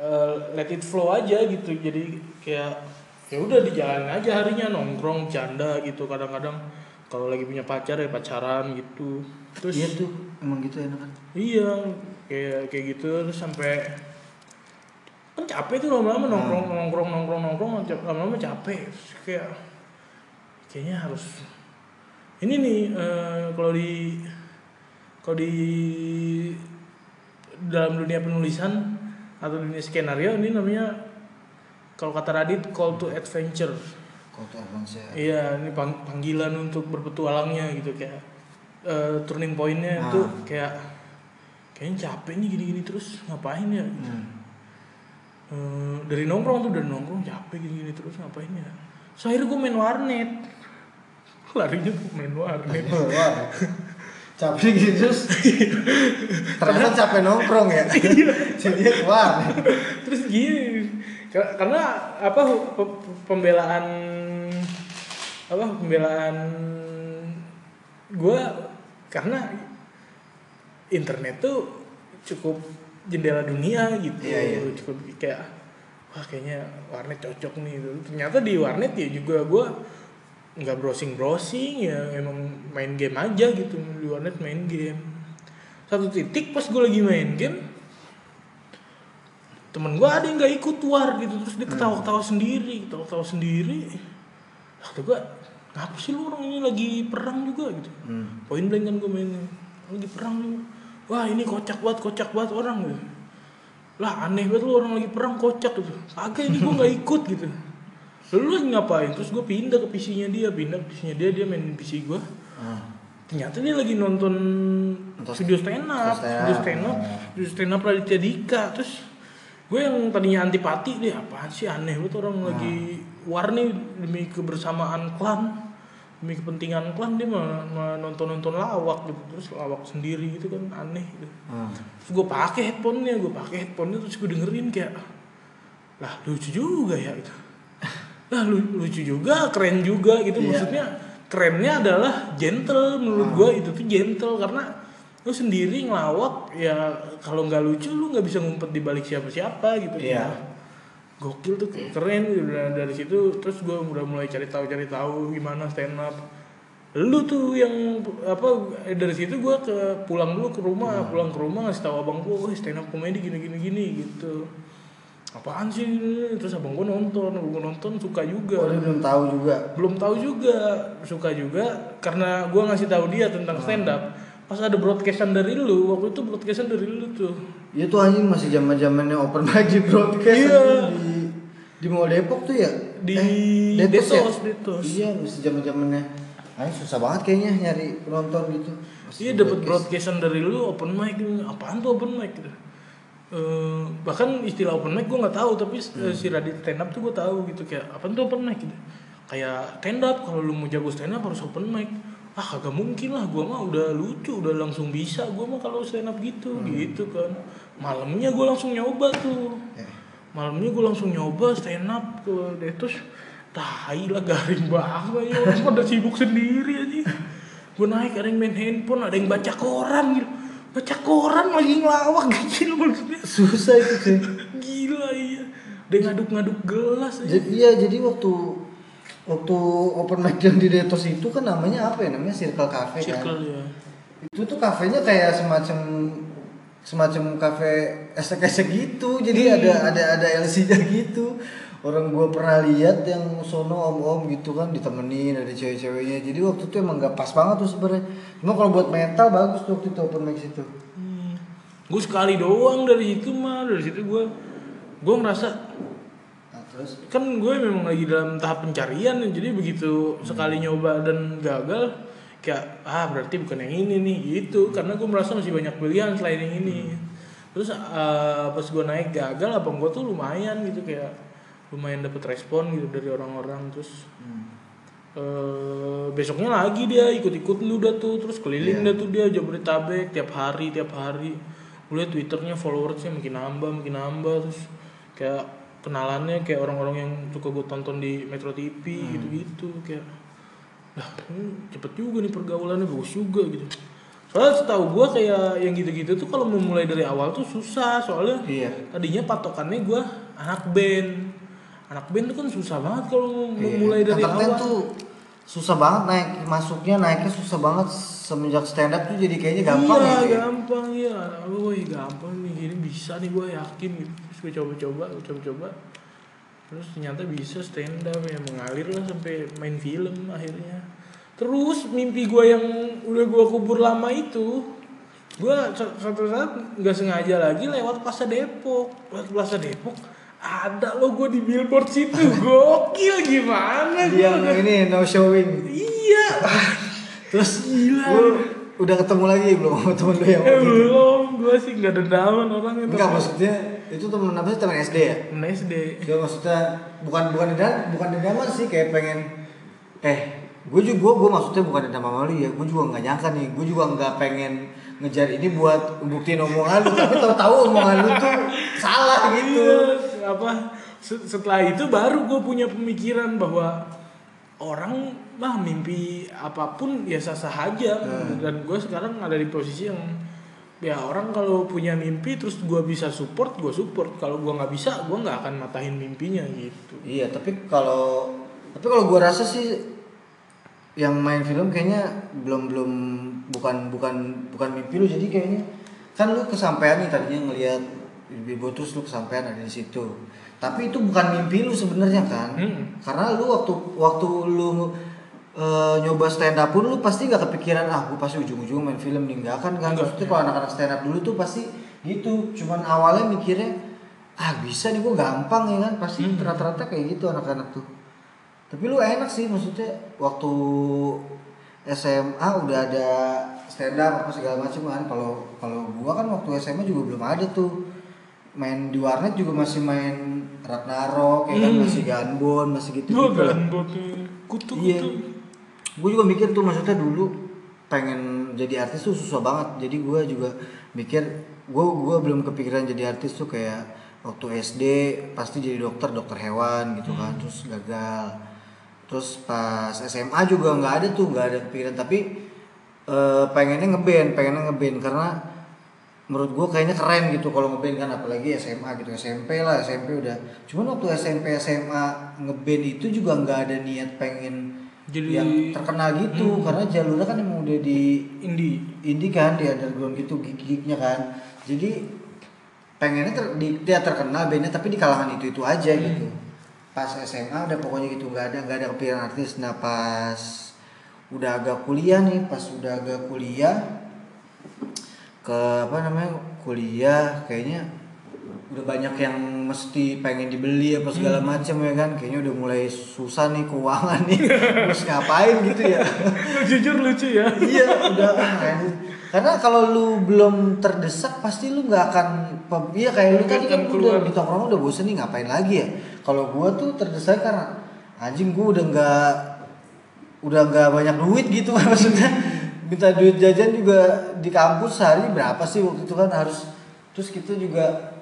eh, let it flow aja gitu. Jadi kayak ya udah dijalanin aja harinya nongkrong canda gitu kadang-kadang. Kalau lagi punya pacar ya pacaran gitu. Terus Iya tuh emang gitu enak kan. iya kayak kayak gitu. Terus sampai kan capek tuh lama-lama nongkrong nongkrong nongkrong nongkrong lama-lama capek. Terus kayak kayaknya harus ini nih eh, kalau di kalau di dalam dunia penulisan atau dunia skenario ini namanya kalau kata Radit call to adventure tuh advance ya. Iya, ini pang- panggilan untuk berpetualangnya gitu kayak eh, turning pointnya Ah. itu kayak kayaknya capek nih gini-gini terus ngapain ya? gitu. Hmm. Eh, dari nongkrong tuh dari nongkrong capek gini-gini terus ngapain ya? So akhirnya gue main warnet. <laughs> Larinya gue main warnet. Capek gitu. Terus? Ternyata capek nongkrong ya. <laughs> Jadi wah terus gini Kar- karena apa pe- pembelaan apa pembelaan gue karena internet tuh cukup jendela dunia gitu. Iya, iya. cukup kayak wah kayaknya warnet cocok nih. Ternyata di warnet ya juga gue nggak browsing browsing ya emang main game aja gitu di warnet main game. Satu titik pas gue lagi main game temen gue ada yang nggak ikut war gitu terus dia ketawa-ketawa sendiri ketawa-ketawa sendiri. Kata gue ngapa sih lu orang ini lagi perang juga? Gitu. Hmm. point blank kan gue main lagi perang juga wah ini kocak banget kocak banget orang. Gitu lah aneh banget lu orang lagi perang kocak gitu. Agak ini gue nggak ikut gitu lu lagi ngapain terus gue pindah ke PC-nya dia pindah ke PC-nya dia dia main PC gue Ah. ternyata dia lagi nonton Nonton video stand up, video stand up, video stand up Raditya Dika. Terus gue yang tadinya antipati dia apaan sih aneh banget orang Ah. lagi war nih demi kebersamaan klan, demi kepentingan klan dia malah, malah nonton-nonton lawak gitu. Terus lawak sendiri gitu kan aneh gitu. Hmm. Terus gue pakai headphone-nya, gue pakai headphone-nya terus gue dengerin kayak lah lucu juga ya gitu. Lu- lucu juga, keren juga gitu. Iya. maksudnya kerennya adalah gentle menurut gue itu tuh gentle. Karena lu sendiri ngelawak ya kalau nggak lucu lu nggak bisa ngumpet di balik siapa-siapa gitu. Iya. gokil tuh keren gitu. Dan dari situ terus gue udah mulai cari tahu cari tahu gimana stand up. Lu tuh yang apa dari situ gue ke pulang dulu ke rumah pulang ke rumah ngasih tahu abang gue stand up komedi gini gini gini gitu apaan sih ini?" terus abang gue nonton abang gue nonton suka juga Oh, dia belum tahu juga. belum tahu juga suka juga karena gue ngasih tahu dia tentang stand up pas ada broadcastan dari lu waktu itu broadcastan dari lu tuh Iya tuh anjing masih zaman zamannya open mic di broadcast Iya. di di Mall Depok tuh ya. Di Eh, Detos ya? Detos, Detos. Iya masih zaman zamannya. Anjing susah banget kayaknya nyari penonton gitu. Masih iya dapat broadcast. broadcastan dari lu open mic apaan tuh open mic gitu Eh, bahkan istilah open mic gue nggak tahu tapi eh, si Radit stand up tuh gue tahu gitu kayak apa tuh open mic? gitu. Kayak stand up kalau lu mau jago stand up harus open mic. Ah kagak mungkin lah gue mah udah lucu udah langsung bisa gue mah kalau stand up gitu gitu kan. Malamnya gue langsung nyoba tuh. Eh, malamnya gue langsung nyoba stand up ke Detus tai lah garing banget ya orang pada sibuk sendiri aja. Gue naik ada yang main handphone ada yang baca koran gitu baca koran lagi ngelawak <laughs> gitu maksudnya susah itu sih. gila iya dia ngaduk-ngaduk gelas aja Jadi iya jadi waktu waktu open mic yang di Detos itu kan namanya apa ya namanya Circle Cafe kan. circle ya Itu tuh kafenya kayak semacam semacam kafe esek-esek gitu. Jadi Hmm. ada ada ada LC-nya gitu. Orang gua pernah lihat yang sono om-om gitu kan ditemenin ada cewek-ceweknya. Jadi waktu itu emang gak pas banget tuh sebenarnya. Cuma kalau buat metal bagus tuh waktu itu open mic situ. Hmm. gue sekali doang dari situ mah dari situ gue gue ngerasa nah, terus kan gue memang lagi dalam tahap pencarian jadi begitu sekali nyoba dan gagal kayak ah berarti bukan yang ini nih gitu karena gue merasa masih banyak pilihan selain yang ini terus eh, pas gue naik gagal apa gue tuh lumayan gitu kayak lumayan dapet respon gitu dari orang-orang terus eh, besoknya lagi dia ikut-ikut lu dah tuh terus keliling dah tuh dia Jabodetabek tiap hari tiap hari. Gue liat twitternya followersnya makin nambah makin nambah terus kayak kenalannya kayak orang-orang yang suka gue tonton di Metro TV gitu-gitu kayak lah cepet juga nih pergaulannya bagus juga gitu. Soalnya setahu gue kayak yang gitu-gitu tuh kalau mau mulai dari awal tuh susah soalnya iya. tadinya patokannya gue anak band anak band tuh kan susah banget kalau Iya. mulai dari Entertain awal. tuh susah banget naik masuknya naiknya susah banget. Semenjak stand up tuh jadi kayaknya gampang iya, ya. gampang iya. Oh iya gampang nih gini bisa nih gue yakin gitu terus gue coba-coba gue coba-coba. Terus ternyata bisa stand up ya mengalir lah sampai main film akhirnya. Terus mimpi gue yang udah gue kubur lama itu gue suatu saat nggak sengaja lagi lewat Plaza Depok. Lewat Plaza Depok ada lo gue di billboard situ gokil gimana gua udah- ini no showing. iya <laughs> Terus Gila. lu udah ketemu lagi belum sama temen lu yang eh, waktu itu? belum gue sih nggak dendaman orang itu Enggak maksudnya itu temen apa sih temen SD ya? Temen SD Dia maksudnya bukan bukan dendam bukan dendaman sih kayak pengen eh gue juga gue, gue maksudnya bukan dendam sama lu ya gue juga nggak nyangka nih gue juga nggak pengen ngejar ini buat buktiin omongan lu tapi tahu-tahu omongan lu tuh salah gitu Iya, apa se- setelah itu baru gue punya pemikiran bahwa orang mah mimpi apa pun ya sah sah aja dan gue sekarang ada di posisi yang ya orang kalau punya mimpi terus gue bisa support gue support. Kalau gue nggak bisa gue nggak akan matahin mimpinya gitu. Iya tapi kalau tapi kalau gue rasa sih yang main film kayaknya belum belum bukan bukan bukan mimpi lu. Jadi kayaknya kan lu kesampaian nih tadinya ngelihat Bibo terus lu kesampaian ada di situ. Tapi itu bukan mimpi lu sebenarnya kan? Hmm. karena lu waktu waktu lu eh, nyoba stand up pun lu pasti gak kepikiran ah gue pasti ujung-ujung main film. Nih nggak kan? Kan maksudnya kalau anak-anak stand up dulu tuh pasti gitu. Cuman awalnya mikirnya ah bisa nih gue gampang ya kan? Pasti Hmm. rata-rata kayak gitu anak-anak tuh. Tapi lu enak sih maksudnya waktu SMA udah ada stand up apa segala macam kan. Kalau kalau gua kan waktu SMA juga belum ada tuh main di warnet juga masih main Ragnarok ya kan Hmm. masih Gunbon masih gitu gue gitu kan kutu Iya. kutu gue juga mikir tuh maksudnya dulu pengen jadi artis tuh susah banget. Jadi gue juga mikir gue gua belum kepikiran jadi artis tuh kayak waktu SD pasti jadi dokter dokter hewan gitu kan terus gagal. Terus pas SMA juga nggak ada tuh nggak ada kepikiran. Tapi eh, pengennya ngeband pengennya ngeband karena menurut gue kayaknya keren gitu kalau ngeband kan apalagi SMA gitu SMP lah SMP udah. Cuman waktu SMP SMA ngeband itu juga nggak ada niat pengen Jadi- yang terkenal gitu karena jalurnya kan emang udah di indie. Indie kan di underground gitu gig-gignya kan. Jadi pengennya ter, di, dia terkenal bandnya tapi di kalangan itu itu aja gitu. Pas SMA udah pokoknya gitu nggak ada nggak ada kepikiran artis. Nah pas udah agak kuliah nih pas udah agak kuliah ke apa namanya kuliah kayaknya udah banyak yang mesti pengen dibeli apa segala macam ya kan? Kayaknya udah mulai susah nih keuangan nih. <laughs> Terus ngapain gitu ya? Jujur lucu ya. Iya udah ah, anjir. karena kalau lu belum terdesak pasti lu nggak akan iya kayak lu tadi kan udah di tongkrong udah bosen nih ngapain lagi ya? Kalau gua tuh terdesak karena anjing gua udah nggak udah nggak banyak duit gitu <laughs> maksudnya minta duit jajan juga di kampus sehari berapa sih waktu itu kan harus terus kita juga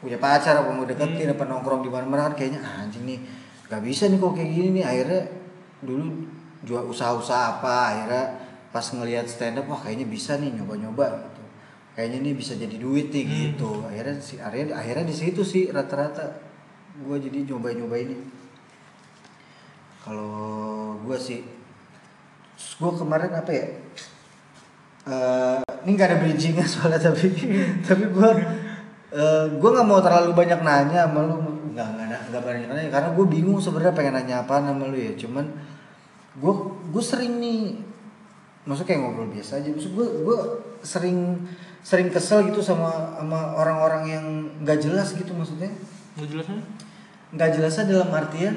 punya pacar apa mau deketin apa nongkrong di mana-mana kan kayaknya ah, anjing nih nggak bisa nih kok kayak gini nih. Akhirnya dulu jual usaha-usaha apa akhirnya pas ngelihat stand up wah kayaknya bisa nih nyoba-nyoba gitu. Kayaknya nih bisa jadi duit nih gitu. Akhirnya si akhirnya akhirnya di situ sih rata-rata gue jadi nyoba-nyoba ini kalau gue sih gue kemarin apa ya? Eh, ini nggak ada bridgingnya soalnya tapi tapi gue uh, gue nggak mau terlalu banyak nanya sama lu. Nggak nggak nggak banyak nanya karena gue bingung sebenarnya pengen nanya apa sama lu ya. Cuman gue gue sering nih maksudnya kayak ngobrol biasa aja. Maksud gue gue sering sering kesel gitu sama sama orang-orang yang nggak jelas gitu maksudnya. Nggak jelasnya? nggak jelasnya dalam artian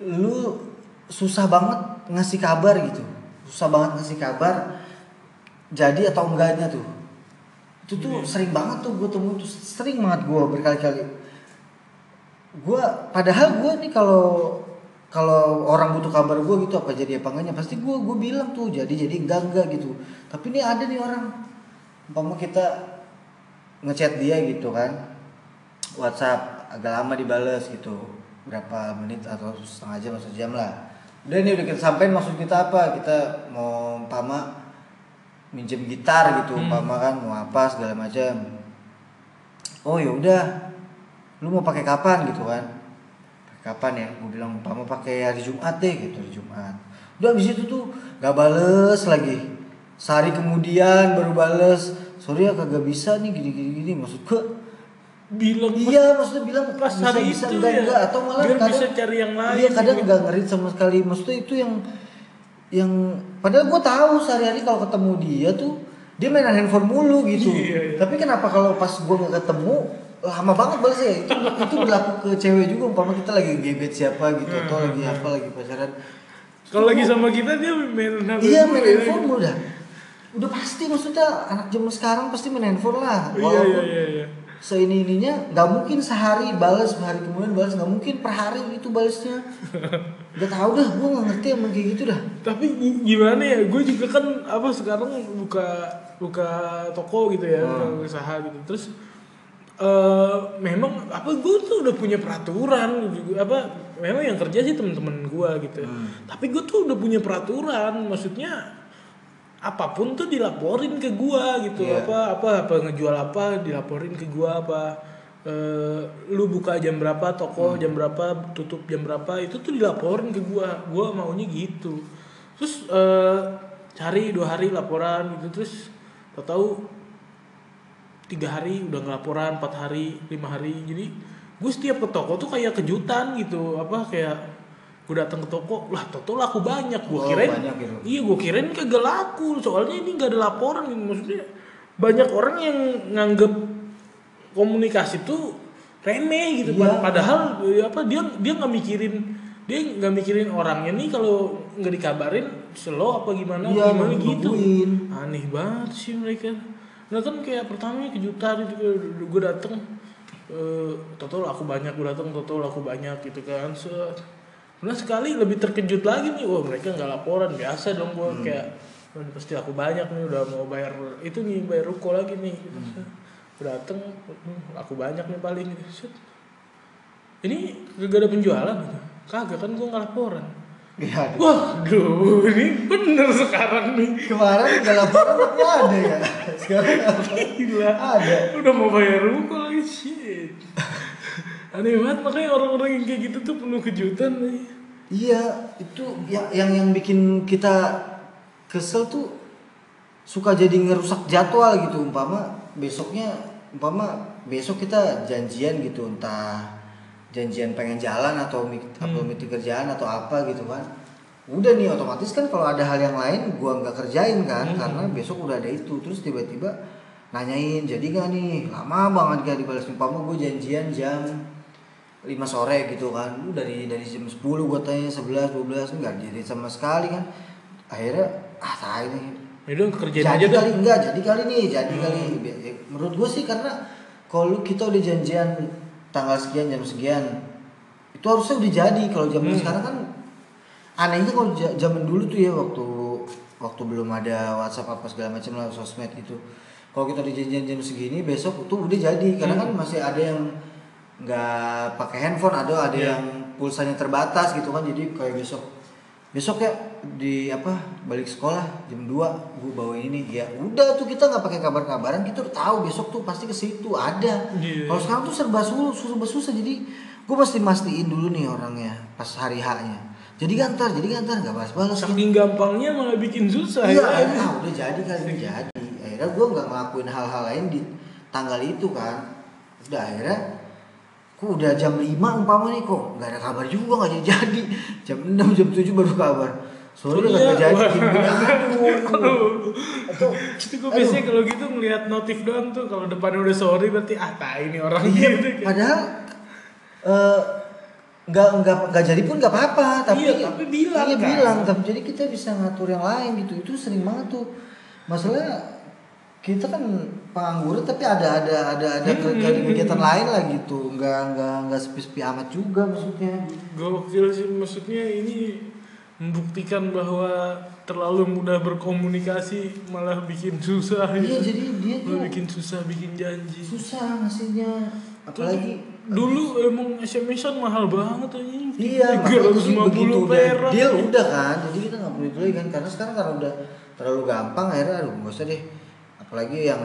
lu susah banget ngasih kabar gitu. Susah banget ngasih kabar jadi atau enggaknya tuh. Itu tuh sering banget tuh gue temuin tuh sering banget gue berkali-kali. Gue padahal gue nih kalau kalau orang butuh kabar gue gitu apa jadi apa enggaknya pasti gue gue bilang tuh jadi jadi enggak enggak gitu. Tapi ini ada nih orang umpama kita ngechat dia gitu kan WhatsApp agak lama dibales gitu. Berapa menit atau setengah jam atau jam lah udah nih udah kita sampein maksud kita apa? Kita mau umpama minjem gitar gitu Hmm. umpama kan mau apa segala macam oh ya udah. Lu mau pakai kapan gitu kan? Kapan ya? Gue bilang umpama pakai hari Jumat deh gitu hari Jumat. Udah abis itu tuh gak bales lagi. Sehari kemudian baru bales. Sorry ya kagak bisa nih gini gini gini. Maksud gue Bilang iya maksudnya bilang pas hari itu enggak, ya. enggak atau malah Biar kadang bisa cari yang lain iya kadang gitu. nggak ngerit sama sekali maksudnya itu yang yang padahal gue tahu sehari-hari kalau ketemu dia tuh dia mainan handphone mulu gitu Iya, iya. tapi kenapa kalau pas gue nggak ketemu lama banget balas ya itu itu berlaku ke cewek juga umpama kita lagi gebet siapa gitu atau lagi apa lagi pacaran Kalau lagi sama kita dia main HP iya main ya. handphone mulu dah udah pasti maksudnya anak zaman sekarang pasti main handphone lah Iya iya Walaupun iya iya. Seini ininya nggak mungkin sehari balas hari kemudian balas nggak mungkin per hari itu balasnya udah tahu dah gue nggak ngerti emang kayak gitu dah Tapi gi- gimana ya? Gue juga kan apa sekarang buka buka toko gitu ya, Hmm. buka usaha gitu. Terus eh memang apa gue tuh udah punya peraturan juga apa memang yang kerja sih temen-temen gue gitu. Hmm. Tapi gue tuh udah punya peraturan, maksudnya apa pun tuh dilaporin ke gua gitu. Iya. apa apa apa ngejual apa dilaporin ke gua apa. Eh, lu buka jam berapa toko Hmm. jam berapa tutup jam berapa itu tuh dilaporin ke gua. Gua maunya gitu. Terus eh, cari dua hari laporan gitu. Terus tau tahu tiga hari udah ngelaporan empat hari lima hari. Jadi gue setiap ke toko tuh kayak kejutan gitu. Apa kayak gue datang ke toko lah toto laku banyak. Gue Oh, kirain banyak gitu. iya gue kirain kagak laku. Soalnya ini gak ada laporan maksudnya banyak orang yang nganggep komunikasi tuh remeh gitu. Iya. padahal ya apa dia dia nggak mikirin dia nggak mikirin orangnya nih kalau nggak dikabarin slow apa gimana Iya, gimana? gitu. Aneh banget sih mereka. Nah kan kayak pertamanya kejutan itu gue dateng eh total aku banyak gue dateng total aku banyak gitu kan. Se Nah sekali lebih terkejut lagi nih, wah mereka nggak laporan biasa dong gue kayak "Wah, ini pasti aku banyak nih udah mau bayar itu nih bayar ruko lagi nih. Gue dateng, "Hmm, aku banyak nih paling gitu. Ini gak ada penjualan gitu. Kagak kan gue nggak laporan. Iya. Waduh, ini bener sekarang nih. Kemarin nggak laporan tapi ada ya. <laughs> Sekarang apa? Gila. Ada. Udah mau bayar ruko lagi shit. Aneh banget makanya orang-orang yang kayak gitu tuh penuh kejutan nih. Iya, itu yang yang yang bikin kita kesel tuh suka jadi ngerusak jadwal gitu umpama besoknya umpama besok kita janjian gitu entah janjian pengen jalan atau mik- atau Hmm. meeting kerjaan atau apa gitu kan udah nih otomatis kan kalau ada hal yang lain gua nggak kerjain kan Hmm. karena besok udah ada itu terus tiba-tiba nanyain jadi gak nih lama banget gak dibalas umpama gue janjian jam 5 sore gitu kan. Lu dari dari jam 10 gue tanya 11 12 enggak jadi sama sekali kan. Akhirnya ah tai nih. Ya udah kerjain jadi aja dah. kali enggak jadi kali nih jadi kali. Ya, menurut gue sih karena kalau kita udah janjian tanggal sekian jam sekian itu harusnya udah jadi. Kalau zaman Hmm. sekarang kan anehnya kalau zaman dulu tuh ya waktu waktu belum ada WhatsApp apa segala macam lah sosmed gitu. Kalau kita udah janjian jam segini besok tuh udah jadi. Karena kan masih ada yang nggak pakai handphone ada ada Iya. yang pulsanya terbatas gitu kan jadi kayak besok besok ya di apa balik sekolah jam 2 gue bawa ini ya udah tuh kita nggak pakai kabar-kabaran kita udah tahu besok tuh pasti ke situ ada Iya. kalau sekarang tuh serba susah serba susah jadi gue mesti mastiin dulu nih orangnya pas hari haknya jadi gantar jadi gantar nggak balas-balas. Saking gampangnya malah bikin susah iya ya. ah, udah jadi kali ini jadi akhirnya gue nggak ngelakuin hal-hal lain di tanggal itu kan udah akhirnya kok udah jam 5 umpama nih kok nggak ada kabar juga nggak jadi jadi. Jam 6 jam 7 baru kabar. Sorry Iya, nggak jadi. gini aduh atau itu gue biasanya kalau gitu ngelihat notif doang tuh kalau depannya udah sorry berarti ah tai ini orang iya gitu padahal eh, nggak nggak nggak jadi pun nggak apa-apa tapi Iya, tapi bilang iya kan. bilang tapi jadi kita bisa ngatur yang lain gitu. Itu sering banget tuh. Masalah kita kan pengangguran tapi ada ada ada ada Hmm. kegiatan kegiatan lain lah gitu. Nggak nggak nggak sepi-sepi amat juga maksudnya. Gokil sih maksudnya ini membuktikan bahwa terlalu mudah berkomunikasi malah bikin susah iya gitu. jadi dia tuh Malah bikin susah bikin janji. Susah ngasihnya apalagi dulu emang SMS-an mahal banget anjing. Iya, makanya lima begitu. Udah deal udah kan, jadi kita nggak perlu itu lagi kan, karena sekarang karena udah terlalu gampang akhirnya aduh nggak usah deh, apalagi yang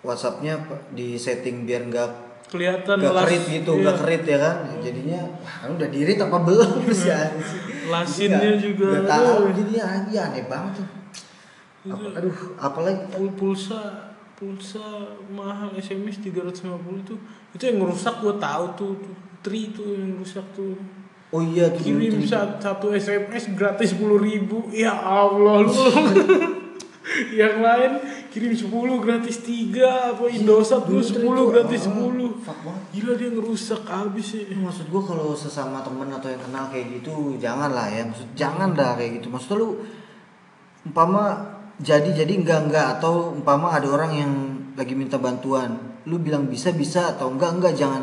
WhatsAppnya di setting biar nggak kelihatan las- kerit gitu, iya. kerit ya kan, jadinya wah, udah dirit apa belum <laughs> sih. Lasinnya juga, nggak tahu, aduh. jadinya anjing aneh banget tuh. Apa, aduh, apalagi Pul- pulsa pulsa mahal SMS 350 tuh itu yang ngerusak gua tahu tuh, tuh Tri tuh yang rusak tuh oh iya tuh dulu kirim tuh. sat- satu SMS gratis sepuluh ribu ya Allah lu <laughs> yang lain kirim 10 gratis 3 apa Indosat tuh 10 itu, gratis ah, 10 fuck banget. gila dia ngerusak abis sih. Maksud gua kalau sesama temen atau yang kenal kayak gitu jangan lah ya. Maksud jangan dah kayak gitu. Maksud lu umpama jadi jadi enggak enggak atau umpama ada orang yang lagi minta bantuan lu bilang bisa bisa atau enggak enggak jangan.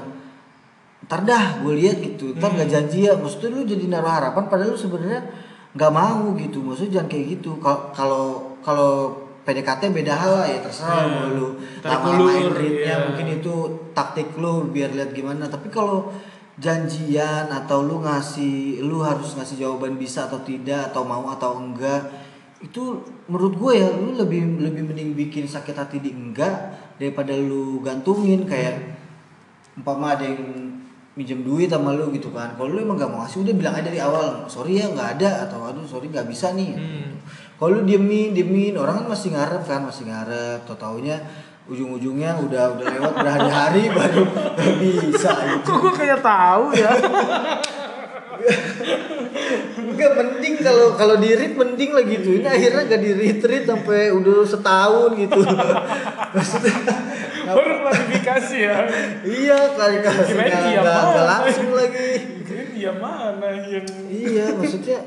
Ntar dah gue lihat gitu. Ntar nggak janji ya. Maksudnya lu jadi naruh harapan padahal lu sebenarnya nggak mau gitu. Maksudnya jangan kayak gitu. Kalau kalau PDKT beda hal lah ya terserah Hmm. mau lu lama-lamain ritnya iya. mungkin itu taktik lu biar lihat gimana tapi kalau janjian atau lu ngasih lu harus ngasih jawaban bisa atau tidak atau mau atau enggak itu menurut gue ya lu lebih lebih mending bikin sakit hati di enggak daripada lu gantungin kayak umpama ada yang minjem duit sama lu gitu kan kalau lu emang gak mau ngasih udah bilang aja dari awal sorry ya nggak ada atau aduh sorry nggak bisa nih Hmm. Kalau lu diemin diemin orang kan masih ngarep kan masih ngarep tau taunya ujung-ujungnya udah udah lewat berhari-hari <laughs> baru bisa gitu kok gua kayak tahu ya Enggak mending kalau kalau di read mending lah gitu. Ini akhirnya gak di retreat sampai udah setahun gitu. <laughs> Maksudnya baru klarifikasi ya iya klarifikasi Gimana dia mana? langsung lagi. Ini dia mana yang Iya maksudnya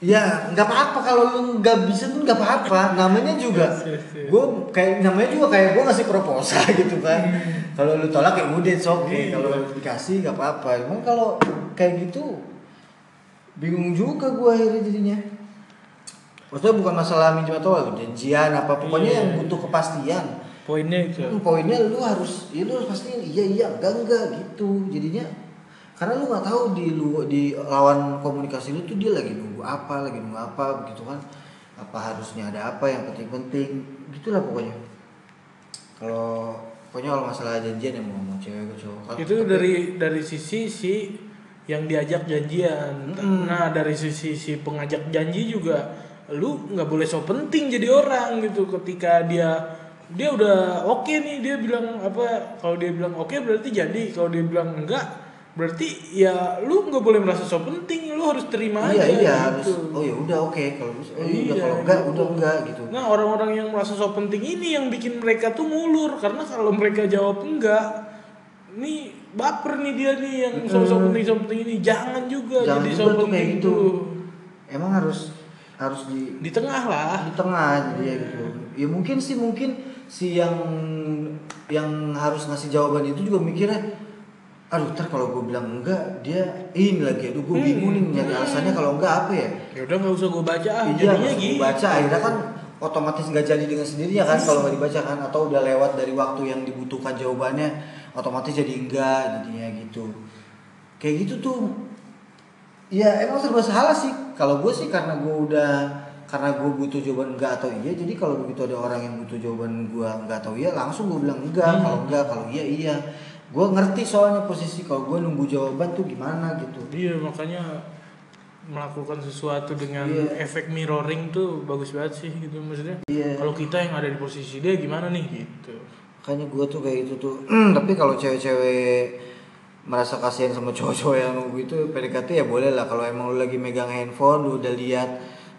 Ya nggak apa-apa kalau lu nggak bisa tuh nggak apa-apa. Namanya juga Yes, yes, yes. gue kayak namanya juga kayak gue ngasih proposal <laughs> gitu kan. Hmm. Kalau lu tolak ya udah it's okay. Iya. Kalau dikasih nggak apa-apa. Emang kalau kayak gitu bingung juga gue akhirnya jadinya. Maksudnya bukan masalah minjem atau apa, janjian apa pokoknya Iya. yang butuh kepastian. poinnya itu Hmm, poinnya lu harus ya lu harus pastiin iya iya enggak enggak gitu jadinya karena lu nggak tahu di lu di lawan komunikasi lu tuh dia lagi nunggu apa lagi nunggu apa begitu kan? Apa harusnya ada apa yang penting-penting? Gitulah pokoknya. Kalau pokoknya kalau masalah janjian yang mau mau cewek cowok itu dari dari sisi si yang diajak janjian. Mm-mm. nah dari sisi si pengajak janji juga lu nggak boleh so penting jadi orang gitu. Ketika dia dia udah oke nih dia bilang apa kalau dia bilang oke berarti jadi kalau dia bilang enggak berarti ya lu nggak boleh merasa so penting lu harus terima iya aja iya harus gitu. oh ya udah oke kalau bisa oh ya udah Iya, kalau enggak gitu. udah enggak gitu Nah orang-orang yang merasa so penting ini yang bikin mereka tuh ngulur karena kalau mereka jawab enggak, nih baper nih dia nih yang so so penting so penting ini jangan juga jangan jadi juga so penting kayak gitu tuh. emang harus harus di di tengah lah. di tengah jadi ya gitu ya mungkin sih mungkin si yang yang harus ngasih jawaban itu juga mikirnya aduh ntar kalau gue bilang enggak dia ini lagi. Aduh gue bingung nih nyari alasannya kalau enggak apa ya? Ya udah nggak usah gue baca ah, iya jadinya gitu. gue baca akhirnya kan otomatis nggak jadi dengan sendirinya kan kalau nggak dibaca kan? Atau udah lewat dari waktu yang dibutuhkan jawabannya otomatis jadi enggak jadinya gitu. Kayak gitu tuh ya emang serba salah sih. Kalau gue sih karena gue udah karena gue butuh jawaban enggak atau iya jadi kalau begitu ada orang yang butuh jawaban gue enggak atau iya langsung gue bilang enggak. Hmm. kalau enggak kalau iya iya gue ngerti soalnya posisi kalau gue nunggu jawaban tuh gimana gitu Iya makanya melakukan sesuatu dengan Iya. efek mirroring tuh bagus banget sih gitu maksudnya. iya Kalau kita yang ada di posisi dia gimana nih gitu. makanya gue tuh kayak gitu tuh <clears throat> tapi kalau cewek-cewek merasa kasihan sama cowok-cowok yang nunggu itu PDKT ya boleh lah kalau emang lu lagi megang handphone lu udah lihat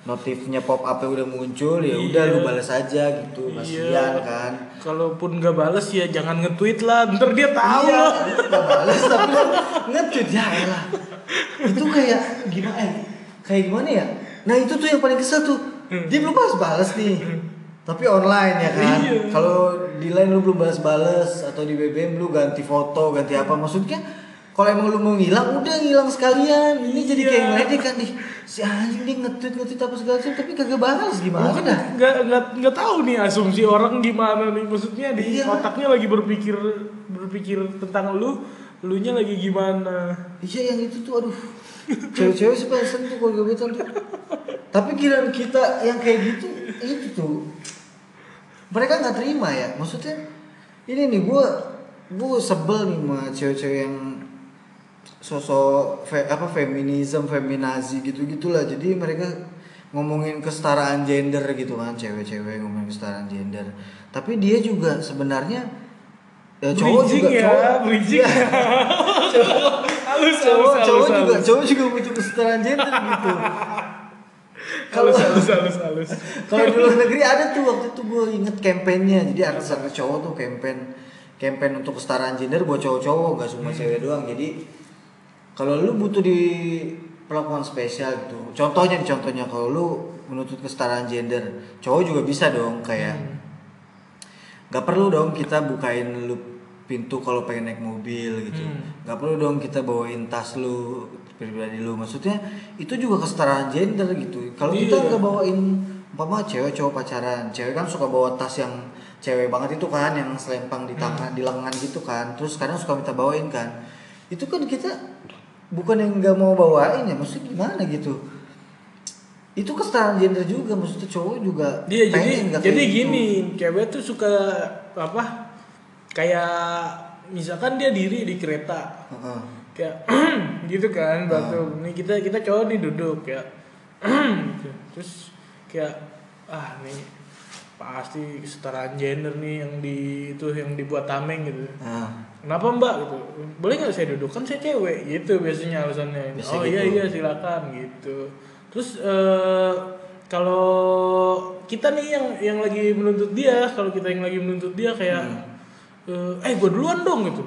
notifnya pop up udah muncul ya udah Iya. lu balas aja gitu kasihan kan. Kalaupun nggak bales ya jangan nge-tweet lah, ntar dia tahu iya balas tapi lu nge-tweet ya elah. Itu kayak gimana eh, kayak gimana ya? Nah itu tuh yang paling kesel tuh. Dia belum balas balas nih tapi online ya kan? Iya. kalau di line lu belum balas balas atau di BBM lu ganti foto ganti apa maksudnya kalau emang lu mau ngilang udah ngilang sekalian ini jadi Iya. kayak ngeledek kan nih si anjing dia nge-tweet nge-tweet apa segala macam tapi kagak balas gimana kan dah nggak nggak nggak tahu nih asumsi orang gimana nih maksudnya di Iya. otaknya lagi berpikir berpikir tentang lu, lu nya lagi gimana. Iya yang itu tuh aduh cewek-cewek sih pesen tuh kalau gebetan tuh. Tapi kirain kita yang kayak gitu itu tuh mereka nggak terima ya. Maksudnya ini nih gua gua sebel nih sama cewek-cewek yang sosok fe, apa feminisme, feminazi gitu gitulah. Jadi mereka ngomongin kesetaraan gender gitu kan cewek-cewek ngomongin kesetaraan gender. Tapi dia juga sebenarnya ya cowok Bridging juga ya, cowok bridging. <laughs> Iya. halus, cowok halus, cowok halus, juga halus. cowok juga butuh kesetaraan gender gitu halus, halus, halus, halus. kalau di luar negeri ada tuh waktu itu gue inget kampanyenya jadi artis-artis cowok tuh campaign campaign untuk kesetaraan gender buat cowok-cowok gak cuma cewek doang jadi kalau lu butuh di perlakuan spesial gitu contohnya contohnya kalau lu menuntut kesetaraan gender cowok juga bisa dong kayak nggak perlu dong kita bukain lu pintu kalau pengen naik mobil gitu. Hmm. nggak perlu dong kita bawain tas lu pribadi lu. Maksudnya itu juga kesetaraan gender gitu. Kalau kita Iya. nggak bawain umpama cewek cowok pacaran. Cewek kan suka bawa tas yang cewek banget itu kan yang selempang di tangan di lengan gitu kan. Terus kadang suka minta bawain kan. Itu kan kita bukan yang nggak mau bawain ya maksudnya gimana gitu itu kesetaraan gender juga maksudnya cowok juga Dia jadi pengen jadi kayak gitu. gini, cewek tuh suka apa? Kayak misalkan dia diri di kereta, Heeh. kayak <clears throat> gitu kan, batu. Nih kita kita cowok nih duduk ya, <clears throat> gitu. terus kayak ah nih pasti kesetaraan gender nih yang di itu yang dibuat tameng gitu. Nah, Kenapa mbak gitu? Boleh nggak saya duduk? Kan saya cewek gitu biasanya alasannya. Biasa oh iya gitu. iya silakan gitu. Terus eh, kalau kita nih yang yang lagi menuntut dia, kalau kita yang lagi menuntut dia kayak eh, eh gue duluan dong gitu.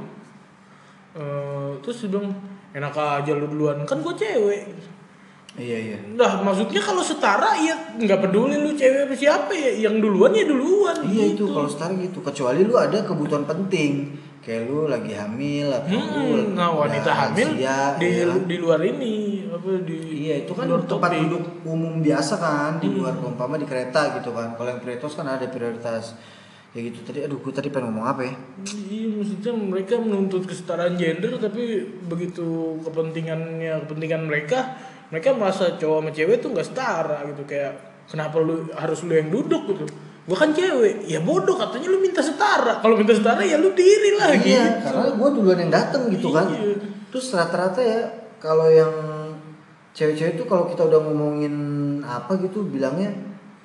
Eh, terus dia bilang enak aja lu duluan kan gue cewek. iya iya. Nah maksudnya kalau setara ya nggak peduli lu cewek apa siapa ya yang duluan ya duluan. Iya itu gitu. kalau setara gitu. Kecuali lu ada kebutuhan penting, kayak lu lagi hamil atau lu Hmm, nah wanita hamil lansia, di ya. di luar ini apa di Iya itu kan luar tempat topik. duduk umum biasa kan di luar Hmm. umpama di kereta gitu kan. Kalau yang prioritas kan ada prioritas. Ya gitu tadi aduh gue tadi pengen ngomong apa ya? Iya maksudnya mereka menuntut kesetaraan gender tapi begitu kepentingannya kepentingan mereka mereka merasa cowok sama cewek tuh nggak setara gitu kayak kenapa lu harus lu yang duduk gitu gua kan cewek ya bodoh katanya lu minta setara kalau minta setara ya lu diri lah Iya, gitu karena gue duluan yang dateng gitu kan. Iya. Terus rata-rata ya kalau yang cewek-cewek tuh kalau kita udah ngomongin apa gitu bilangnya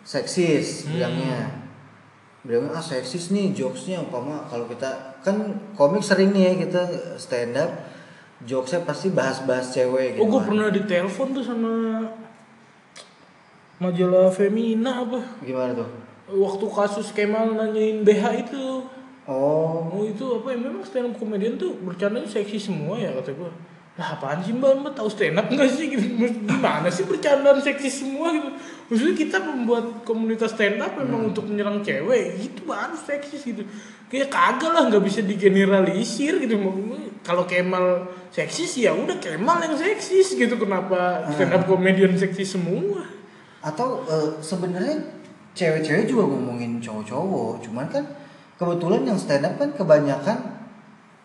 seksis Hmm. bilangnya. Bilangnya ah seksis nih jokesnya umpama kalau kita kan komik sering nih ya kita stand up jokesnya pasti bahas-bahas cewek gitu. oh gua kan. pernah ditelepon tuh sama majalah Femina apa Gimana tuh? Waktu kasus Kemal nanyain BH itu Oh, Oh itu apa ya memang stand up comedian tuh bercandanya seksi semua ya kata gua. Lah apaan sih mbak mbak tahu stand up nggak sih gitu? Gimana sih bercandaan seksi semua gitu? Maksudnya kita membuat komunitas stand up memang untuk menyerang cewek gitu baru seksis gitu. Kayak kagak lah nggak bisa digeneralisir gitu. Kalau Kemal seksis ya udah Kemal yang seksis gitu. Kenapa stand up comedian seksi semua? atau eh, sebenarnya cewek-cewek juga ngomongin cowok-cowok, cuman kan kebetulan yang stand up kan kebanyakan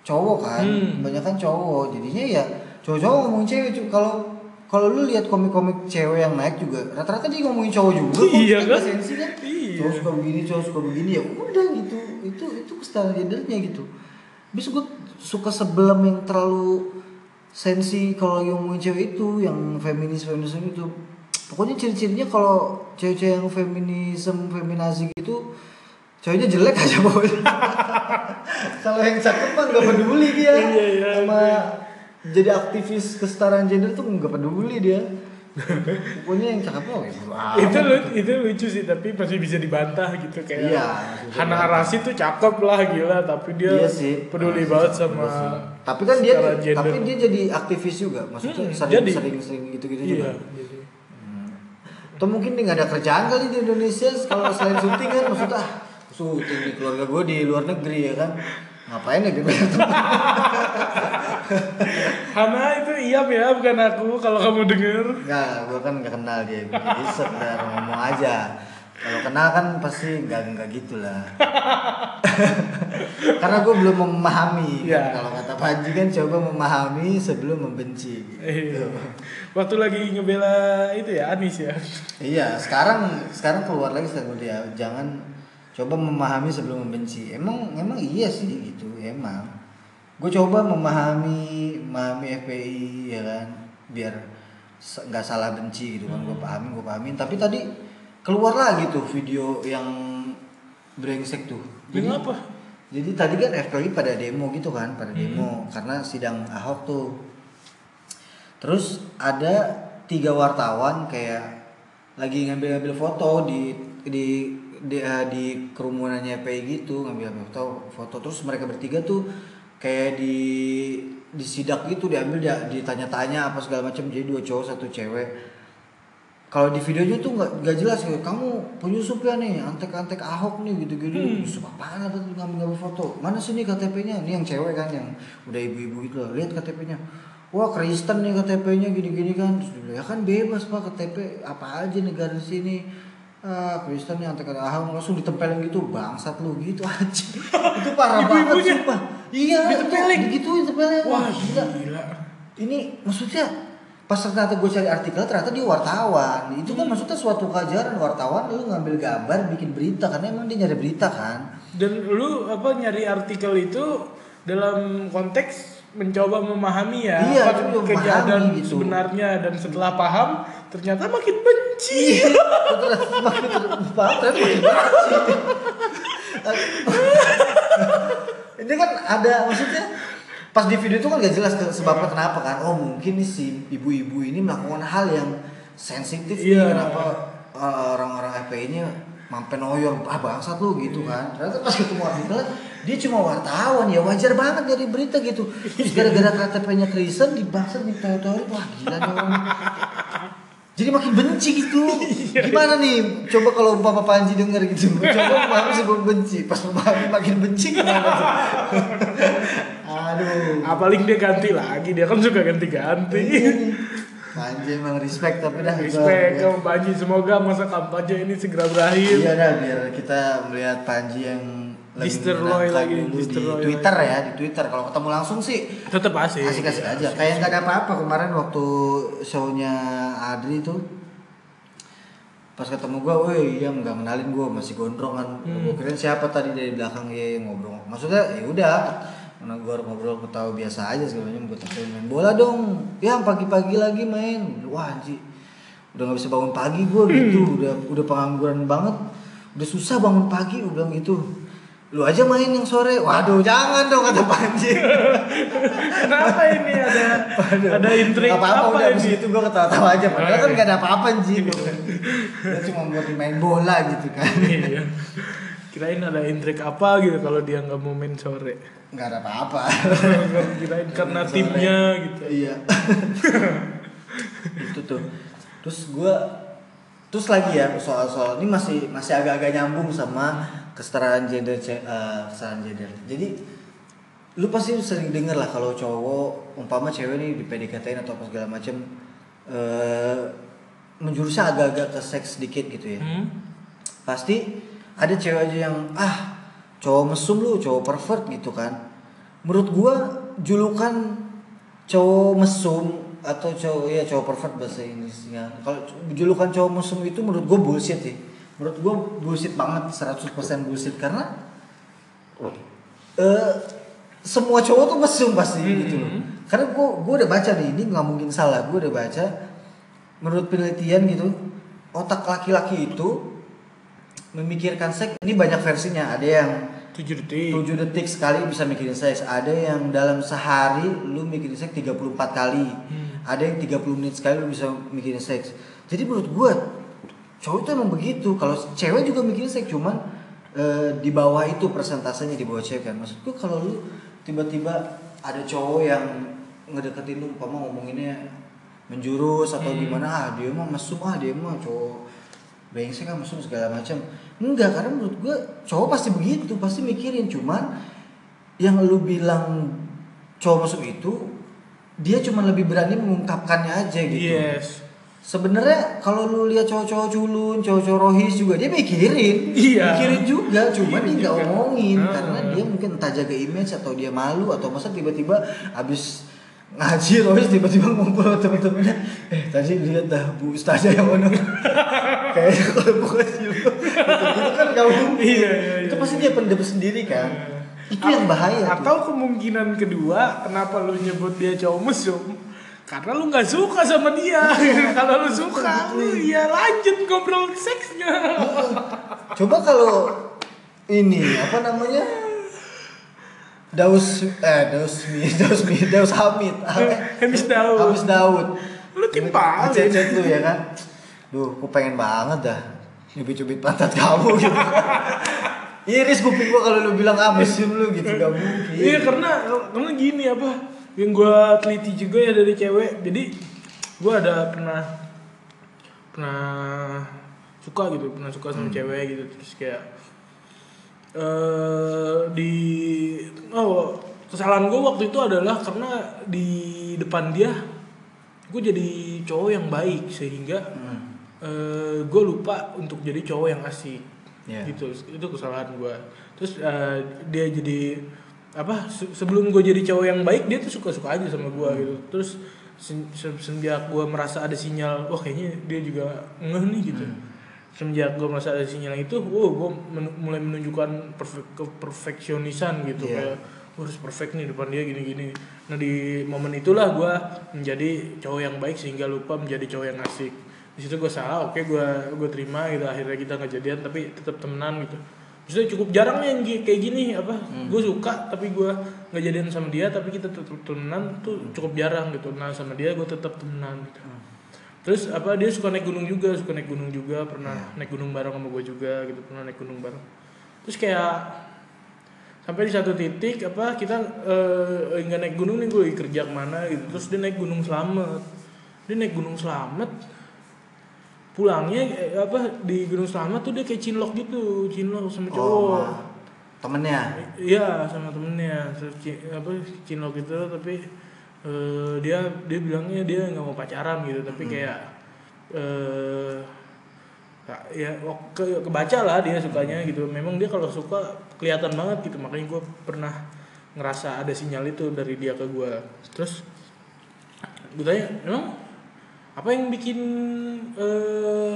cowok kan, Hmm. kebanyakan cowok, jadinya ya cowok-cowok ngomongin cewek kalau kalau lu lihat komik-komik cewek yang naik juga rata-rata dia ngomongin cowok juga kok, Iya kan? sensi kan Iya. cowok suka begini cowok suka begini ya udah gitu itu itu gendernya gitu bis gue suka sebelum yang terlalu sensi kalau lagi ngomongin cewek itu yang feminis feminisme itu pokoknya ciri-cirinya kalau cewek-cewek yang feminisme feminazi gitu cowoknya jelek aja pokoknya <laughs> kalau yang cakep mah nggak peduli dia Iya, iya, sama jadi aktivis kesetaraan gender tuh nggak peduli dia pokoknya yang cakep mah ya itu lu- itu lucu sih tapi masih bisa dibantah gitu kayak Iya, Hana Arasi tuh cakep lah gila tapi dia Iya sih. peduli Masih banget sama tapi kan dia gender. tapi dia jadi aktivis juga maksudnya Hmm, sering jadi. sering sering gitu gitu iya juga jadi. Atau mungkin dia nggak ada kerjaan kali di Indonesia kalau selain syuting kan maksudnya ah syuting di keluarga gue di luar negeri ya kan ngapain ya teman? <laughs> Hana itu iya ya bukan aku kalau kamu denger Enggak, gue kan nggak kenal dia. Jadi sekedar ngomong aja. Kalau kenal kan pasti nggak nggak gitulah. <laughs> Karena gue belum memahami. kan. Iya. Kalau kata Panji kan coba memahami sebelum membenci. Iya. Gitu. waktu lagi ngebela itu ya Anis ya Iya, sekarang sekarang keluar lagi setelah dia jangan coba memahami sebelum membenci. Emang emang iya sih gitu, emang. Gue coba memahami memahami FPI ya kan, biar nggak salah benci gitu kan. Gue pahamin, gue pahamin. Tapi tadi keluar lagi tuh video yang brengsek tuh. Ini apa? Jadi tadi kan FPI pada demo gitu kan, pada demo karena sidang Ahok tuh. Terus ada tiga wartawan kayak lagi ngambil-ngambil foto di di di, eh, di kerumunannya FPI gitu, ngambil foto foto. Terus mereka bertiga tuh kayak di di sidak gitu diambil dia ditanya-tanya apa segala macam. Jadi dua cowok satu cewek kalau di videonya tuh nggak nggak jelas kayak kamu penyusup ya nih antek-antek ahok nih gitu-gitu. Hmm. penyusup apaan? Apa tuh ngambil-ngambil foto? Mana sih nih KTP-nya ini yang cewek kan yang udah ibu-ibu gitu loh lihat KTP-nya wah Kristen nih KTP-nya gini-gini kan. Terus dia ya kan bebas pak KTP apa aja negara sini. Ah Kristen nih antek-antek ahok. Langsung ditempelin gitu bangsat lu gitu aja. <laughs> Itu parah banget Ibu-ibunya? sumpah. Iya Ditempelin? gitu ditempelin wah gila. gila. Ini maksudnya pas ternyata gue cari artikel ternyata dia wartawan itu kan maksudnya suatu keajaran wartawan lu ngambil gambar bikin berita karena emang dia nyari berita kan dan lu apa nyari artikel itu dalam konteks mencoba memahami ya Iya, apa kejadian gitu. sebenarnya dan setelah paham ternyata makin benci makin paham ternyata makin benci. <laughs> ini kan ada maksudnya pas di video itu kan gak jelas sebabnya kenapa kan? Oh mungkin nih si ibu-ibu ini melakukan hal yang sensitif nih Iya. kenapa uh, orang-orang FPI-nya mampe noyong ah bangsat lu gitu kan. Ternyata pas ketemu artikel dia cuma wartawan ya wajar banget dari berita gitu. Gara-gara KTP-nya Kristen di bangsat di teori wah gila nih orang. Jadi makin benci gitu. Gimana nih? Coba kalau Papa Panji denger gitu coba memahami sebelum benci. Pas memahami makin benci gimana <laughs> aduh. Ah, paling dia ganti lagi dia kan suka ganti-ganti. Panji emang respect tapi dah. Respect sama Panji. Semoga masa kampanye ini segera berakhir. Iya dah biar kita melihat Panji yang Destroy lagi, destroy di Twitter ya di Twitter. Kalau ketemu langsung sih tetap asik. asik-asik aja. Kayak nggak ada apa-apa. Kemarin waktu shownya Adri tuh pas ketemu gua, woi iya nggak kenalin gua masih gondrong kan, Hmm. gua kira siapa tadi dari belakang ya yang ngobrol, maksudnya ya udah, karena gua ngobrol ketawa biasa aja sebenarnya gua tanya main bola dong, ya pagi-pagi lagi main, wah anji, udah nggak bisa bangun pagi gua gitu, Hmm. udah udah pengangguran banget, udah susah bangun pagi, gua bilang gitu, lu aja main yang sore, waduh jangan dong kata Panji. kenapa ini ada ada intrik Gak apa-apa apa udah abis ini itu gue ketawa-tawa aja. Padahal kan Oke. gak ada apa-apa Ji <laughs> Gue cuma buat main bola gitu kan. Iya kirain ada intrik apa gitu kalau dia nggak mau main sore Gak ada apa-apa <laughs> kirain karena Sore. timnya gitu Iya <laughs> Itu tuh Terus gue Terus lagi ya soal-soal ini masih masih agak-agak nyambung sama kesetaraan gender eh, kesetaraan gender. Jadi lu pasti sering denger lah kalau cowok umpama cewek nih di PDKT atau apa segala macem eh menjurusnya agak-agak ke seks sedikit gitu ya. hmm? pasti ada cewek aja yang ah cowok mesum lu cowok pervert gitu kan. Menurut gua julukan cowok mesum atau cowok ya cowok pervert bahasa Inggrisnya. Kalau julukan cowok mesum itu menurut gua bullshit sih. Menurut gua bullshit banget 100% bullshit. Karena eh semua cowok tuh mesum pasti gitu loh. Karena gua gua udah baca nih, ini nggak mungkin salah. Gua udah baca. Menurut penelitian gitu, otak laki-laki itu memikirkan seks ini banyak versinya. Ada yang 7 detik. 7 detik sekali bisa mikirin seks. Ada yang dalam sehari lu mikirin seks 34 kali. Hmm. ada yang 30 menit sekali lu bisa mikirin seks. Jadi menurut gua cowok itu emang begitu. Kalau cewek juga mikirin seks cuman eh, di bawah itu persentasenya di bawah cewek kan. Maksud gua kalau lu tiba-tiba ada cowok yang ngedeketin lu umpama ngomonginnya menjurus atau Hmm. gimana ah dia mah mesum ah dia mah cowok brengsek kan mesum segala macam. Enggak karena menurut gua cowok pasti begitu pasti mikirin. Cuman yang lu bilang cowok mesum itu dia cuma lebih berani mengungkapkannya aja gitu. Yes. Sebenarnya kalau lu lihat cowok-cowok culun cowok-cowok rohis juga dia mikirin. Iya. mikirin juga cuman Mikirin dia nggak omongin. Ah. karena dia mungkin entah jaga image atau dia malu atau masa tiba-tiba abis ngaji rohis tiba-tiba ngumpul temen-temennya. Eh tadi lihat dah bu ustazah yang mana <laughs> kayaknya kalau bukan sih gitu kan gak mungkin. Iya, iya, itu iya. pasti dia pendem sendiri kan. Itu yang bahaya tuh. atau kemungkinan kedua kenapa lu nyebut dia cowok mesum? Karena lu nggak suka sama dia. <laughs> Kalau lu suka lu ya lanjut ngobrol seksnya. Coba kalau ini apa namanya? Daus eh Daus Mi, Daus Mi, Daus Hamid. Hamis Daud. Hamis Daud. Lu timpalin. Ngechat lu ya kan? Duh, aku pengen banget dah nyubit-cubit pantat kamu gitu. <laughs> Iris kuping gua kalau lu bilang mesum lu gitu gak mungkin. iya karena karena gini apa yang gua teliti juga ya dari cewek jadi gua ada pernah pernah suka gitu pernah suka sama cewek gitu terus kayak eh di oh kesalahan gue waktu itu adalah karena di depan dia gue jadi cowok yang baik sehingga Hmm. gue lupa untuk jadi cowok yang asik. Iya. gitu itu kesalahan gue terus eh, dia jadi apa se- sebelum gue jadi cowok yang baik dia tuh suka suka aja sama gue gitu. Terus sen- se- semenjak gue merasa ada sinyal wah kayaknya dia juga ngeh nih gitu semenjak gue merasa ada sinyal itu wow gue men- mulai menunjukkan perfek keperfeksionisan gitu Iya. kayak "Gua harus perfect nih depan dia gini-gini. Nah di momen itulah gue menjadi cowok yang baik sehingga lupa menjadi cowok yang asik. Di situ gue salah oke gue gue terima gitu akhirnya kita nggak jadian tapi tetap temenan gitu. Maksudnya cukup jarang yang kayak gini apa gue suka tapi gue nggak jadian sama dia tapi kita tetap temenan tuh cukup jarang gitu. Nah sama dia gue tetap temenan gitu terus apa dia suka naik gunung juga suka naik gunung juga pernah naik gunung bareng sama gue juga gitu pernah naik gunung bareng. Terus kayak sampai di satu titik apa kita eh, nggak naik gunung nih gue kerja ke mana gitu. Terus dia naik gunung selamat dia naik gunung selamat pulangnya eh, apa di gunung selamat tuh dia kayak cinlok gitu cinlok sama Oh, cowok. temennya. Iya sama temennya. Terus apa cinlok itu tapi eh, dia dia bilangnya dia nggak mau pacaran gitu tapi kayak eh ka- ya ke kebaca lah dia sukanya gitu. Memang dia kalau suka kelihatan banget gitu makanya gue pernah ngerasa ada sinyal itu dari dia ke gue terus gue tanya emang apa yang bikin eh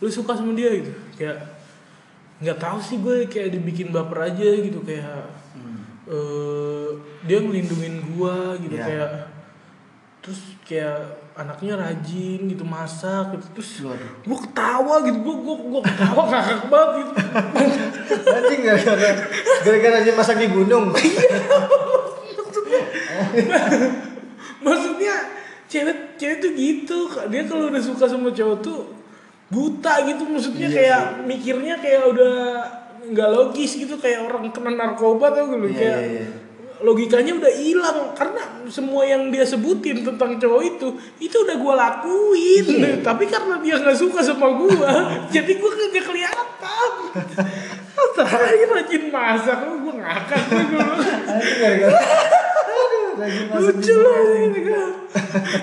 lu suka sama dia? Gitu. Kayak nggak tahu sih gue kayak dibikin baper aja gitu kayak eh dia ngelindungin gua gitu Iya. kayak terus kayak anaknya rajin gitu masak gitu terus Waduh. gua ketawa gitu gua gua gua ketawa ngakak banget gitu Nanti gara-gara gara-gara dia masak di gunung. maksudnya cewek cewek tuh gitu dia kalau udah suka sama cowok tuh buta gitu maksudnya Iya kayak mikirnya kayak udah nggak logis gitu kayak orang kena narkoba tau gitu Iya, kayak iya, iya. logikanya udah hilang karena semua yang dia sebutin tentang cowok itu itu udah gua lakuin Iya. tapi karena dia nggak suka sama gua <laughs> jadi gua kagak kelihatan terakhir <laughs> rajin masak gua ngakak gua lucu gunung. ini kan.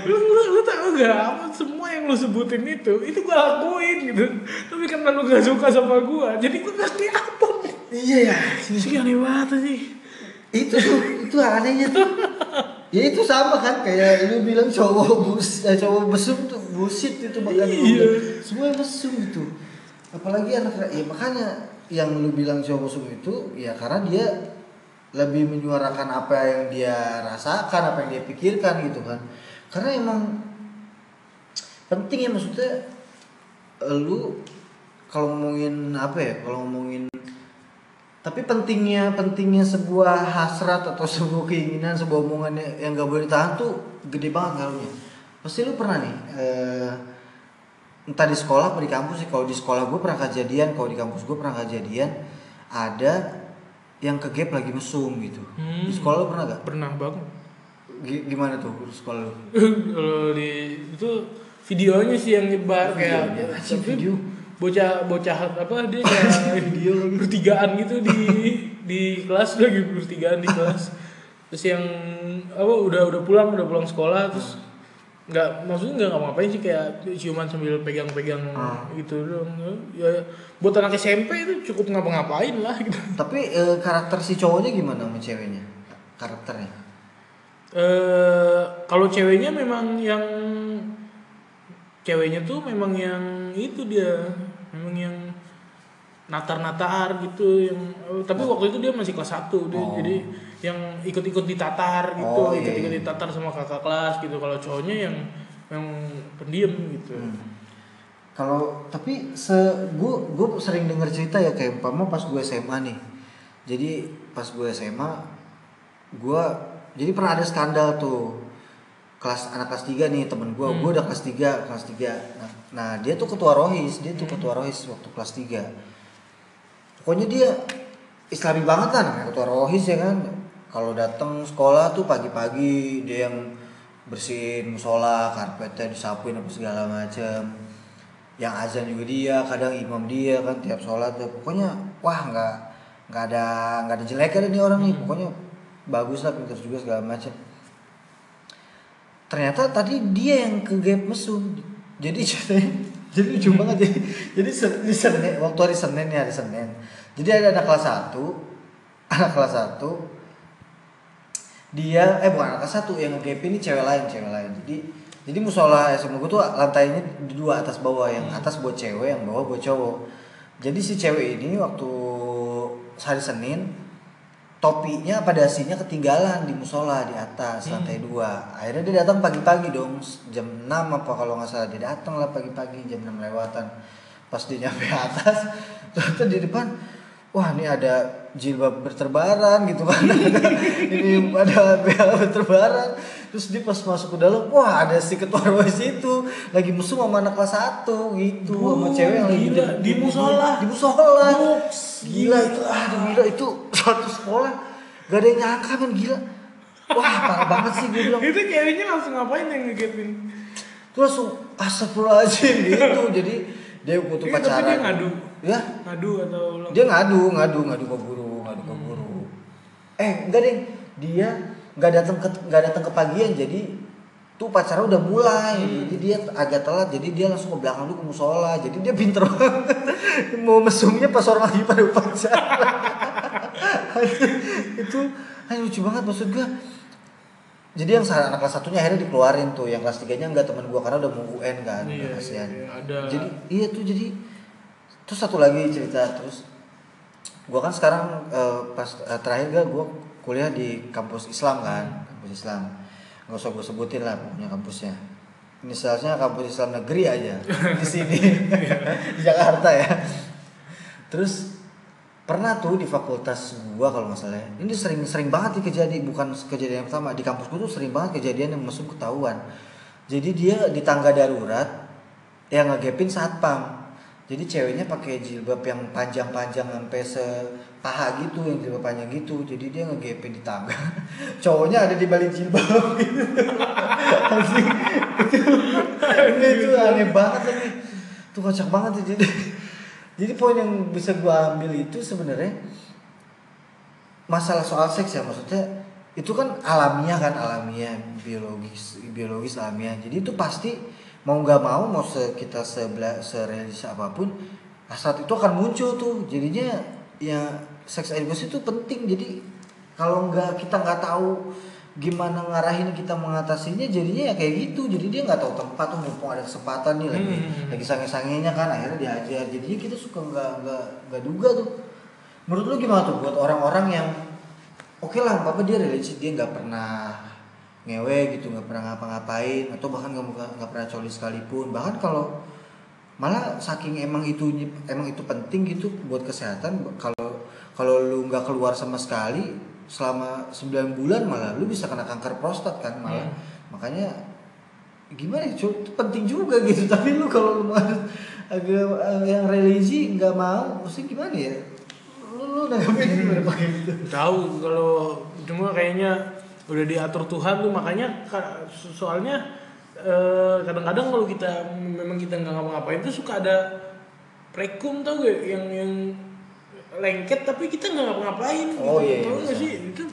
Lu, lu, lu tau gak semua yang lu sebutin itu itu gue lakuin gitu. Tapi karena lu gak suka sama gue jadi gue gak kelihatan Iya ya. sih aneh banget sih. Itu tuh itu anehnya tuh. Ya itu sama kan kayak lu bilang cowok bus eh, cowok mesum tuh busit itu lu Iya. semua mesum itu apalagi anak ya makanya yang lu bilang cowok mesum itu ya karena dia lebih menyuarakan apa yang dia rasakan apa yang dia pikirkan gitu kan. Karena emang penting ya maksudnya lu kalau ngomongin apa ya kalau ngomongin tapi pentingnya pentingnya sebuah hasrat atau <laughs> sebuah keinginan sebuah omongan yang gak boleh ditahan tuh gede banget ngaruhnya. Pasti lu pernah nih eh, entah di sekolah atau di kampus sih kalau di sekolah gue pernah kejadian kalau di kampus gue pernah kejadian ada yang ke gap lagi mesum gitu. Hmm. di sekolah lu pernah gak pernah banget Gi- gimana tuh di sekolah lu? <laughs> Kalau di itu videonya sih yang nyebar kayak tapi video. bocah bocah apa dia <laughs> kayak video. bertigaan gitu di di kelas lagi bertigaan di kelas. <laughs> Terus yang apa udah udah pulang udah pulang sekolah terus nggak maksudnya nggak ngapain sih kayak ciuman sambil pegang-pegang Ah. gitu dong ya buat anak SMP itu cukup ngapa-ngapain lah <laughs> gitu. Tapi eh, karakter si cowoknya gimana sama ceweknya? Karakternya? Eh kalau ceweknya memang yang ceweknya tuh memang yang itu dia. Memang yang natar-natar gitu yang eh, tapi waktu itu dia masih kelas 1 dia Oh. jadi yang ikut-ikut ditatar gitu Oh, iya, ikut-ikut iya. ditatar sama kakak kelas gitu kalau cowoknya yang yang pendiam gitu Kalau tapi se gue gue sering dengar cerita ya kayak umpama pas gue SMA nih. Jadi pas gue SMA gue jadi pernah ada skandal tuh kelas anak kelas 3 nih temen gue Hmm. gue udah kelas 3 kelas 3 nah, nah dia tuh ketua rohis dia tuh ketua rohis waktu kelas 3 pokoknya dia islami banget lah namanya ketua rohis ya kan? Kalau datang sekolah tuh pagi-pagi dia yang bersihin musola karpetnya disapuin apa segala macem. Yang azan juga dia kadang imam dia kan tiap sholat tuh. Pokoknya wah nggak nggak ada nggak ada jeleknya nih orang nih. Pokoknya bagus lah pintar juga segala macem. Ternyata tadi dia yang ke gap mesum jadi <laughs> jadi lucu banget jadi jadi se- di Senin waktu hari Senin ya hari Senin jadi ada anak kelas 1 <laughs> anak kelas 1 dia eh bukan anak kelas 1 yang nge ini cewek lain cewek lain. Jadi jadi musola SMA gue tuh lantainya di dua atas bawah yang atas buat cewek yang bawah buat cowok. Jadi si cewek ini waktu hari Senin topinya apa dasinya ketinggalan di musola di atas lantai dua. Akhirnya dia datang pagi-pagi dong jam 6 apa kalau nggak salah dia datang lah pagi-pagi jam 6 lewatan. Pas dia nyampe <laughs> atas ternyata di depan wah ini ada jilbab berterbaran gitu kan <laughs> ini ada BH berterbaran. Terus dia pas masuk ke dalam wah ada si ketua rohis itu lagi musuh sama anak kelas 1 gitu. Sama Oh, cewek yang lagi gila, di musola. di musola. Gila itu aduh gila. Itu satu sekolah. Gak ada yang nyangka men gila. Wah parah banget sih gue bilang. Itu ceweknya langsung ngapain yang ngegapin Terus langsung astagfirullahaladzim gitu. Jadi dia butuh Iya, tapi pacaran dia ngadu. Ya? Ngadu atau dia ngadu ngadu ngadu ke guru ngadu ke guru. Eh enggak deh dia nggak datang ke nggak datang ke pagian jadi tuh pacarnya udah mulai. Jadi dia agak telat jadi dia langsung ke belakang dulu ke musola. Jadi dia pinter banget. <laughs> Mau mesumnya pas orang lagi pada upacara <laughs> itu ayo lucu banget maksud gua. Jadi yang anak kelas satunya akhirnya dikeluarin tuh. Yang kelas tiganya enggak teman gua karena udah mau UN kan. Iya, udah kasihan. iya, ada. jadi iya tuh jadi terus satu lagi cerita terus gua kan sekarang eh, pas eh, terakhir gak gua kuliah di kampus Islam kan kampus Islam. Nggak usah gue sebutin lah punya kampusnya. Ini seharusnya kampus Islam negeri aja di sini <laughs> di Jakarta ya. Terus pernah tuh di fakultas gua kalau nggak salah ya. ini sering sering banget nih kejadian bukan kejadian yang pertama. Di kampus gua tuh sering banget kejadian yang mesum ketahuan. Jadi dia di tangga darurat yang ngegepin satpam jadi ceweknya pakai jilbab yang panjang-panjang sampai sepaha gitu yang jilbab panjang gitu. Jadi dia ngegepin di tangga. <laughs> Cowoknya ada di balik jilbab. Gitu itu, itu aneh banget lagi. Itu kocak banget ya jadi jadi poin yang bisa gua ambil itu sebenarnya masalah soal seks ya. Maksudnya itu kan alamiah kan alamiah biologis biologis alamiah. Jadi itu pasti mau nggak mau mau se kita sebela serealis apa pun hasrat itu akan muncul tuh. Jadinya ya seks edukasi itu penting. Jadi kalau nggak kita nggak tahu gimana ngarahin kita mengatasinya jadinya ya kayak gitu. Jadi dia nggak tahu tempat tuh mumpung ada kesempatan nih lagi Hmm. lagi sange-sangenya kan akhirnya diajar. Jadinya kita suka nggak nggak nggak duga tuh. Menurut lu gimana tuh? Buat orang-orang yang oke lah apa dia relasi dia nggak pernah ngewe gitu nggak pernah ngapa-ngapain atau bahkan nggak nggak nggak pernah coli sekalipun. Bahkan kalau malah saking emang itu emang itu penting gitu buat kesehatan kalau kalau lu nggak keluar sama sekali selama 9 bulan malah lu bisa kena kanker prostat kan malah. Hmm. makanya gimana ya itu penting juga gitu. <laughs> Tapi lu kalau lu harus agak eh, yang religi nggak mau mesti gimana ya? Lu lu nanggapin gimana pakai gitu tahu kalau cuma kayaknya udah diatur Tuhan tuh makanya ka- soalnya eh, kadang-kadang kalau kita memang kita nggak ngapa-ngapain tuh suka ada prekum tau gak yang yang lengket tapi kita nggak ngapa-ngapain Oh, gitu. iya, iya, nggak bisa. sih? Itu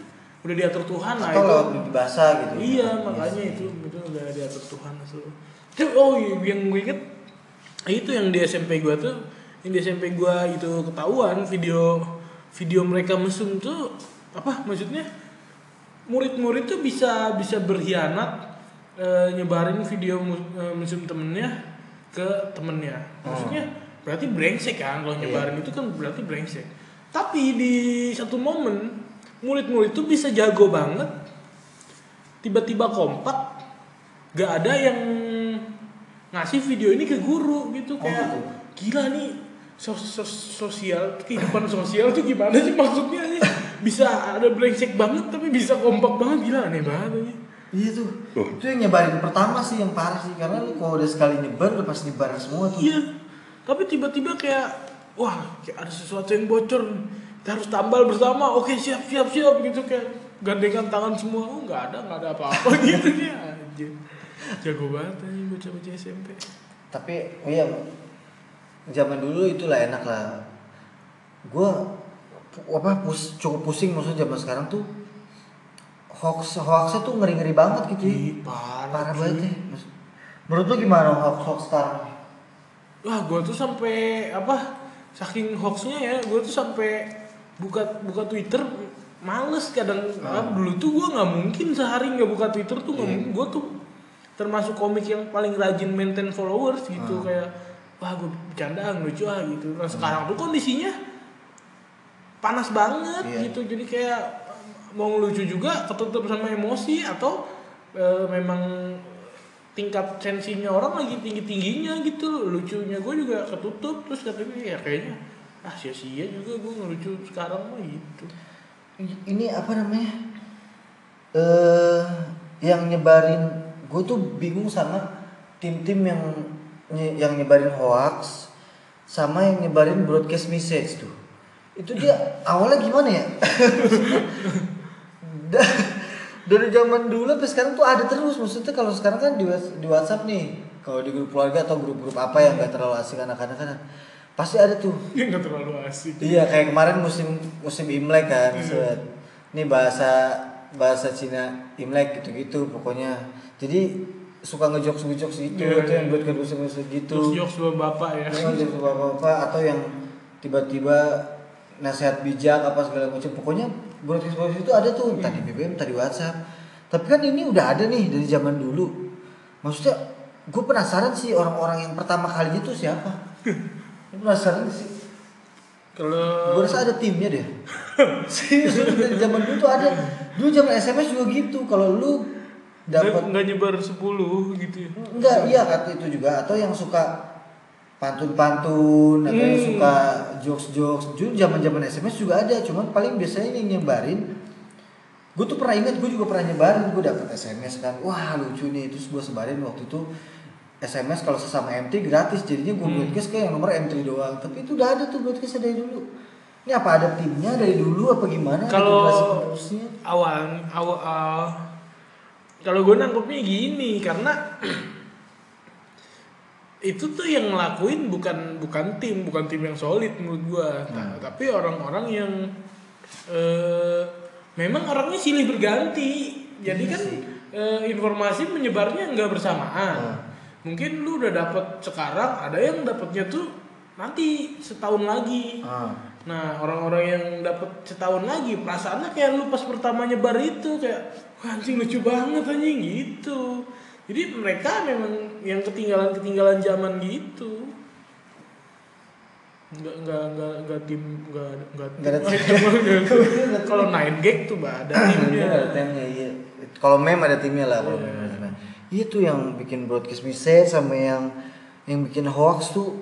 udah diatur Tuhan lah itu. lewat basah gitu. Iya makanya itu itu udah diatur Tuhan Tapi, oh iya, yang gue inget itu yang di SMP gua tuh yang di SMP gua itu ketahuan video video mereka mesum tuh apa maksudnya murid-murid tuh bisa bisa berkhianat eh, nyebarin video mu- eh, mesum temennya ke temennya. Maksudnya berarti brengsek kan kalau nyebarin itu kan berarti brengsek. Tapi di satu momen murid-murid tuh bisa jago banget tiba-tiba kompak gak ada yang ngasih video ini ke guru gitu kayak gitu? gila nih sos- sos- sosial kehidupan sosial tuh gimana sih maksudnya sih bisa ada brengsek banget tapi bisa kompak banget. Gila aneh banget ini. Iya tuh. Itu yang nyebarin pertama sih yang parah sih. Karena lu kalau udah sekali nyebar udah pasti nyebar semua tuh. iya. Tapi tiba-tiba kayak wah kayak ada sesuatu yang bocor. Kita harus tambal bersama. Oke siap siap siap gitu kayak. Gandengan tangan semua. Oh nggak ada nggak ada apa-apa <laughs> gitu ya anjir. Jago banget anjing bocah-bocah SMP Tapi oh iya zaman dulu itulah enak lah. Gua apa pus, cukup pusing maksudnya zaman sekarang tuh hoax hoaxnya tuh ngeri ngeri banget gitu. ya. Parah, Parah banget ya. Menurut lu gimana hoax hoax sekarang? Wah, gue tuh sampai apa? Saking hoaxnya ya, gue tuh sampai buka buka Twitter males kadang ah, dulu tuh gue nggak mungkin sehari nggak buka Twitter tuh nggak mungkin gue tuh termasuk komik yang paling rajin maintain followers gitu kayak wah gue bercandaan lucu ah gitu nah sekarang tuh kondisinya panas banget Iya. gitu jadi kayak mau ngelucu juga ketutup sama emosi atau eh, memang tingkat sensinya orang lagi tinggi tingginya gitu lucunya gue juga ketutup terus katanya ya kayaknya ah sia-sia juga gue ngelucu sekarang mah gitu Ini apa namanya? Eh yang nyebarin gue tuh bingung sama tim-tim yang yang nyebarin hoax sama yang nyebarin broadcast message tuh. Itu dia awalnya gimana ya? <laughs> Da- Dari zaman dulu sampai sekarang tuh ada terus maksudnya kalau sekarang kan di, di WhatsApp nih kalau di grup keluarga atau grup-grup apa yang gak terlalu asik anak-anak kan pasti ada tuh <laughs> dia nggak terlalu asik Iya kayak kemarin musim musim Imlek kan. set. Ini bahasa bahasa Cina Imlek gitu-gitu pokoknya. Jadi suka ngejokes ngejokes gitu Iya, itu iya. yang buat kedua gitu. terus jokes bapak ya Yang ngejokes bapak-bapak atau yang tiba-tiba nasihat bijak apa segala macam. Pokoknya broadcast broadcast itu ada tuh entah di BBM, entah di WhatsApp. Tapi kan ini udah ada nih dari zaman dulu. Maksudnya gue penasaran sih orang-orang yang pertama kali itu siapa? Gue penasaran sih. kalau Gue rasa ada timnya deh. <laughs> Serius itu dari zaman dulu tuh ada. Dulu zaman SMS juga gitu. Kalau lu nggak dapat nggak nyebar 10 gitu ya enggak iya kata itu juga atau yang suka pantun-pantun atau yang Hmm. suka jokes-jokes. Dulu zaman-zaman SMS juga ada, cuman paling biasanya yang nyebarin gue tuh pernah ingat gue juga pernah nyebarin gue dapet SMS kan wah lucu nih terus gue sebarin waktu itu SMS kalau sesama MT gratis jadinya gue Hmm. broadcast kayak yang nomor M3 doang tapi itu udah ada tuh broadcast dari dulu ini apa ada timnya dari dulu apa gimana Kalau- awal awal uh, kalau gue nangkepnya gini karena <clears throat> itu tuh yang ngelakuin bukan bukan tim bukan tim yang solid menurut gue Hmm. tapi orang-orang yang eh, memang orangnya silih berganti jadi Iya kan eh, informasi menyebarnya nggak bersamaan Hmm. mungkin lu udah dapet sekarang ada yang dapetnya tuh nanti setahun lagi Ah. Nah, orang-orang yang dapat setahun lagi perasaannya kayak lu pas pertama nyebar itu kayak Wah, anjing lucu banget anjing gitu. Jadi mereka memang yang ketinggalan-ketinggalan zaman gitu. Enggak enggak enggak enggak tim enggak enggak tim. <laughs> Kalau nine gag tuh bah, ada Timnya ada timnya iya. Kalau meme ada timnya lah kalau Iya. meme. Iya tuh yang bikin broadcast message sama yang yang bikin hoax tuh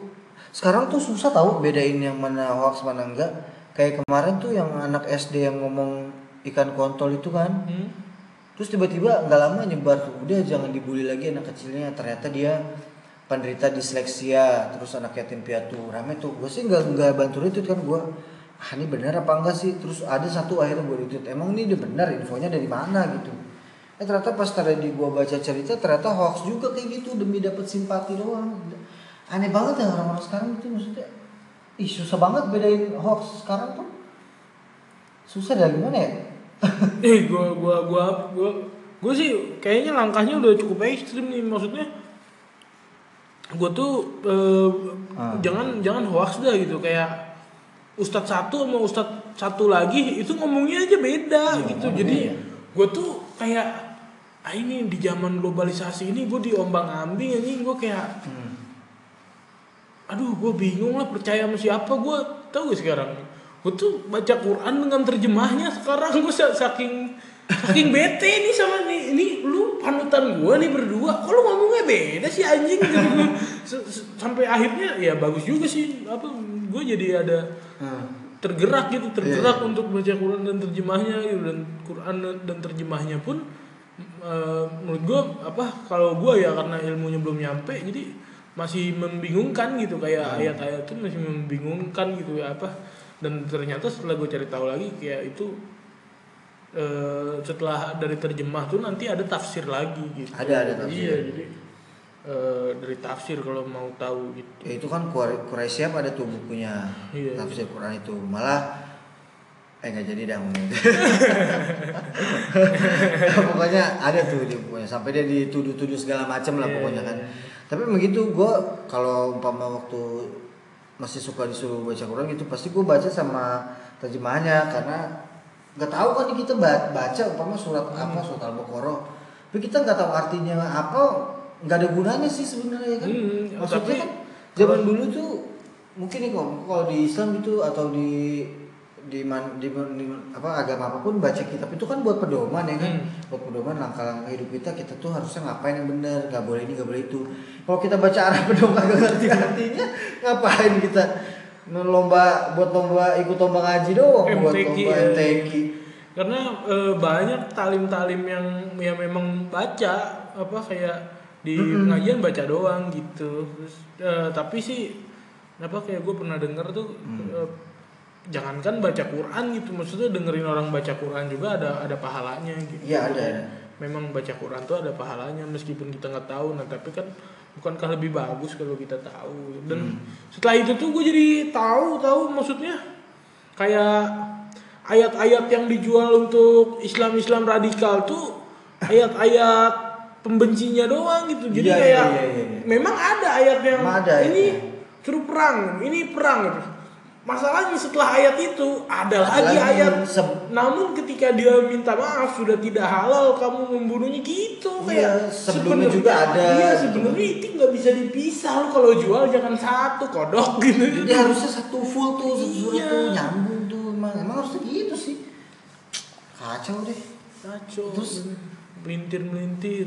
sekarang tuh susah tahu bedain yang mana hoax mana enggak kayak kemarin tuh yang anak SD yang ngomong ikan kontol itu kan Hmm? Terus tiba-tiba nggak lama nyebar udah jangan dibully lagi anak kecilnya. Ternyata dia penderita disleksia terus anak yatim piatu. Rame tuh. Gue sih nggak nggak bantu retweet kan gue ah ini benar apa enggak sih? Terus ada satu akhirnya gue retweet emang ini dia benar? Infonya dari mana? Gitu. Eh ternyata pas tadi gue baca cerita ternyata hoax juga kayak gitu demi dapat simpati doang. Aneh banget ya orang-orang sekarang itu maksudnya. Ih susah banget bedain hoax sekarang tuh. Susah dari gimana ya <laughs> Eh, gua gua gua gua gua sih kayaknya langkahnya udah cukup ekstrim nih maksudnya. Gua tuh eh, Ah. jangan jangan hoax dah gitu kayak Ustadz satu sama Ustadz satu lagi itu ngomongnya aja beda gitu. Jadi iya. gua tuh kayak ah ini di zaman globalisasi ini gue diombang ambing anjing gue kayak Hmm. aduh gue bingung lah percaya sama siapa gue tau gak sekarang gue tuh baca Quran dengan terjemahnya sekarang. Gue saking saking bete nih sama nih. Ini lu panutan gue nih berdua. Kok lu ngomongnya beda sih anjing? <laughs> Gitu sampai akhirnya ya bagus juga sih. Apa gue jadi ada Hmm. tergerak gitu tergerak Iya. untuk baca Quran dan terjemahnya gitu. Dan Quran dan terjemahnya pun eh, menurut gue apa kalau gue ya karena ilmunya belum nyampe jadi masih membingungkan gitu. Kayak Hmm. ayat-ayat itu masih membingungkan gitu ya apa dan ternyata setelah gue cari tahu lagi kayak itu eh, setelah dari terjemah tuh nanti ada tafsir lagi gitu Ada, ada tafsir. iya jadi eh, dari tafsir kalau mau tahu gitu ya itu kan Qur- Quraisy ada tuh bukunya Iya. tafsir Quran itu malah eh nggak jadi dah ngomong <laughs> itu. <laughs> pokoknya ada tuh di bukunya sampai dia dituduh-tuduh segala macam lah Iya, pokoknya iya, kan iya. tapi begitu gue kalau umpama waktu masih suka disuruh baca Quran gitu pasti gue baca sama terjemahannya karena nggak tahu kan kita ba- baca umpama surat apa Hmm. surat al-baqarah. Tapi kita nggak tahu artinya apa nggak ada gunanya sih sebenarnya kan. Hmm, maksudnya tapi- kan zaman dulu tuh mungkin nih kok kalau di Islam itu atau di di, man, di, di apa agama apa pun baca kitab itu kan buat pedoman ya kan? Hmm. buat pedoman langkah-langkah hidup kita kita tuh harusnya ngapain yang benar nggak boleh ini nggak boleh itu. Kalau kita baca arah <laughs> pedoman gak ngerti artinya ngapain kita lomba buat lomba ikut lomba ngaji doang buat lomba ya. MTQ karena eh, banyak talim-talim yang yang memang baca apa kayak di pengajian baca doang gitu. Terus eh, tapi sih apa kayak gue pernah denger tuh eh, jangankan baca Quran gitu maksudnya dengerin orang baca Quran juga ada ada pahalanya gitu. Iya, ada, memang baca Quran tuh ada pahalanya meskipun kita nggak tahu. Nah tapi kan bukankah lebih bagus kalau kita tahu? Dan setelah itu tuh gue jadi tahu tahu maksudnya kayak ayat-ayat yang dijual untuk Islam-Islam radikal tuh ayat-ayat pembencinya doang gitu. Jadi iya, kayak iya, iya, iya. memang ada ayat yang ada ini ayatnya. suruh perang ini perang gitu masalahnya setelah ayat itu ada lagi ayat namun ketika dia minta maaf sudah tidak halal kamu membunuhnya gitu Iya, kayak sebelumnya juga ada, Iya gitu. sebenarnya itu nggak bisa dipisah lo kalau jual jangan satu kodok <laughs> gitu. jadi harusnya satu full tuh satu Iya. tuh nyambung tuh emang emang harusnya gitu sih kacau deh Kacau. Terus- melintir melintir.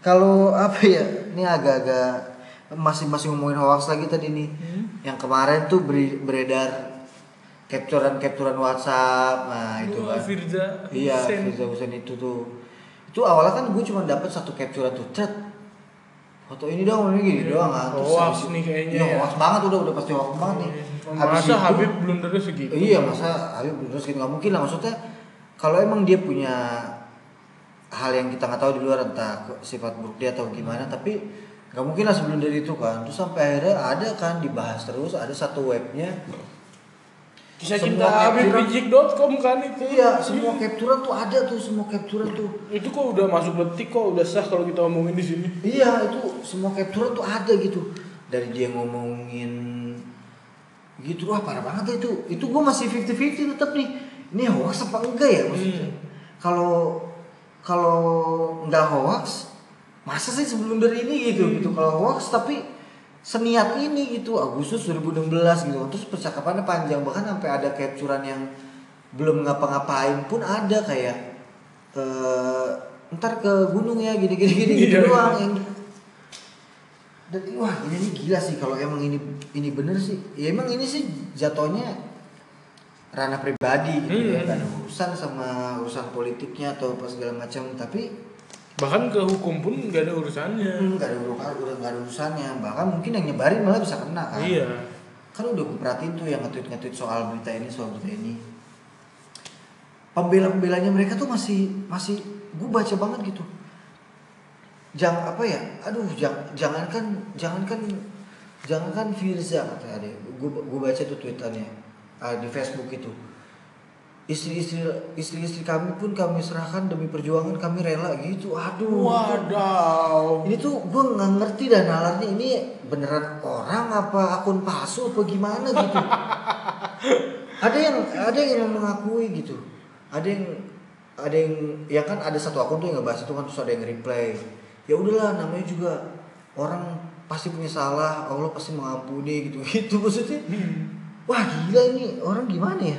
Kalau apa ya, ini agak-agak masih masih ngomongin hoax lagi tadi nih. Hmm. Yang kemarin tuh beredar capturean-capturean WhatsApp, nah itu kan. Firza. Iya, Hussein. Firza Hussein itu tuh. Itu awalnya kan gue cuma dapat satu capturean tuh, cet. Foto ini dong, ini gini doang kan. Terus Hoax habis nih kayaknya Iya, ya. hoax banget udah, udah pasti hoax banget nih. Habis Masa itu- Habib belum dari segitu? Iya masa Habib belum terus gitu nggak mungkin lah maksudnya kalau emang dia punya hal yang kita nggak tahu di luar entah sifat buruk dia atau gimana tapi nggak mungkin lah sebelum dari itu kan. Terus sampai akhirnya ada kan dibahas terus ada satu webnya. Kisah cinta Habib capturean- Rizik.com kan itu. iya semua capturean tuh ada tuh semua capturean tuh. Itu kok udah masuk detik kok udah sah kalau kita omongin di sini. iya itu semua capturean tuh ada gitu. Dari dia ngomongin gitu wah parah banget itu. Itu gue masih 50-50 tetap nih. Ini hoax apa enggak ya maksudnya? Hmm. kalau kalau nggak hoax masa sih sebelum dari ini gitu gitu. Kalau hoax tapi seniat ini gitu Agustus 2016 gitu. Terus percakapannya panjang bahkan sampai ada capturean yang belum ngapa-ngapain pun ada kayak eh ntar ke gunung ya gini gini gini gitu doang yang dan wah ini nih gila sih kalau emang ini ini bener sih. Ya emang ini sih jatuhnya ranah pribadi gitu ya. Hmm. gak ada urusan sama urusan politiknya atau apa segala macam. Tapi bahkan ke hukum pun nggak ada urusannya. Hmm, gak ada urusan udah gak ada urusannya. Bahkan mungkin yang nyebarin malah bisa kena kan? Iya. Kan udah gue perhatiin tuh yang nge-tweet nge-tweet soal berita ini soal berita ini. Pembela pembelanya mereka tuh masih masih gue baca banget gitu. Jangan apa ya? Aduh jangan jangankan jangankan jangankan Firza kata adek gue gue baca tuh tweetannya ah, di Facebook itu istri-istri istri-istri kami pun kami serahkan demi perjuangan kami rela gitu. Aduh. Wadaw. Ini tuh gue nggak ngerti dan nalarnya. Ini beneran orang apa akun palsu apa gimana gitu? <laughs> Ada yang ada yang mengakui gitu. Ada yang ada yang ya kan ada satu akun tuh yang ngebahas itu kan terus ada yang reply. Ya udahlah namanya juga orang pasti punya salah. Allah pasti mengampuni gitu. <laughs> Gitu maksudnya. Wah gila ini. Orang gimana ya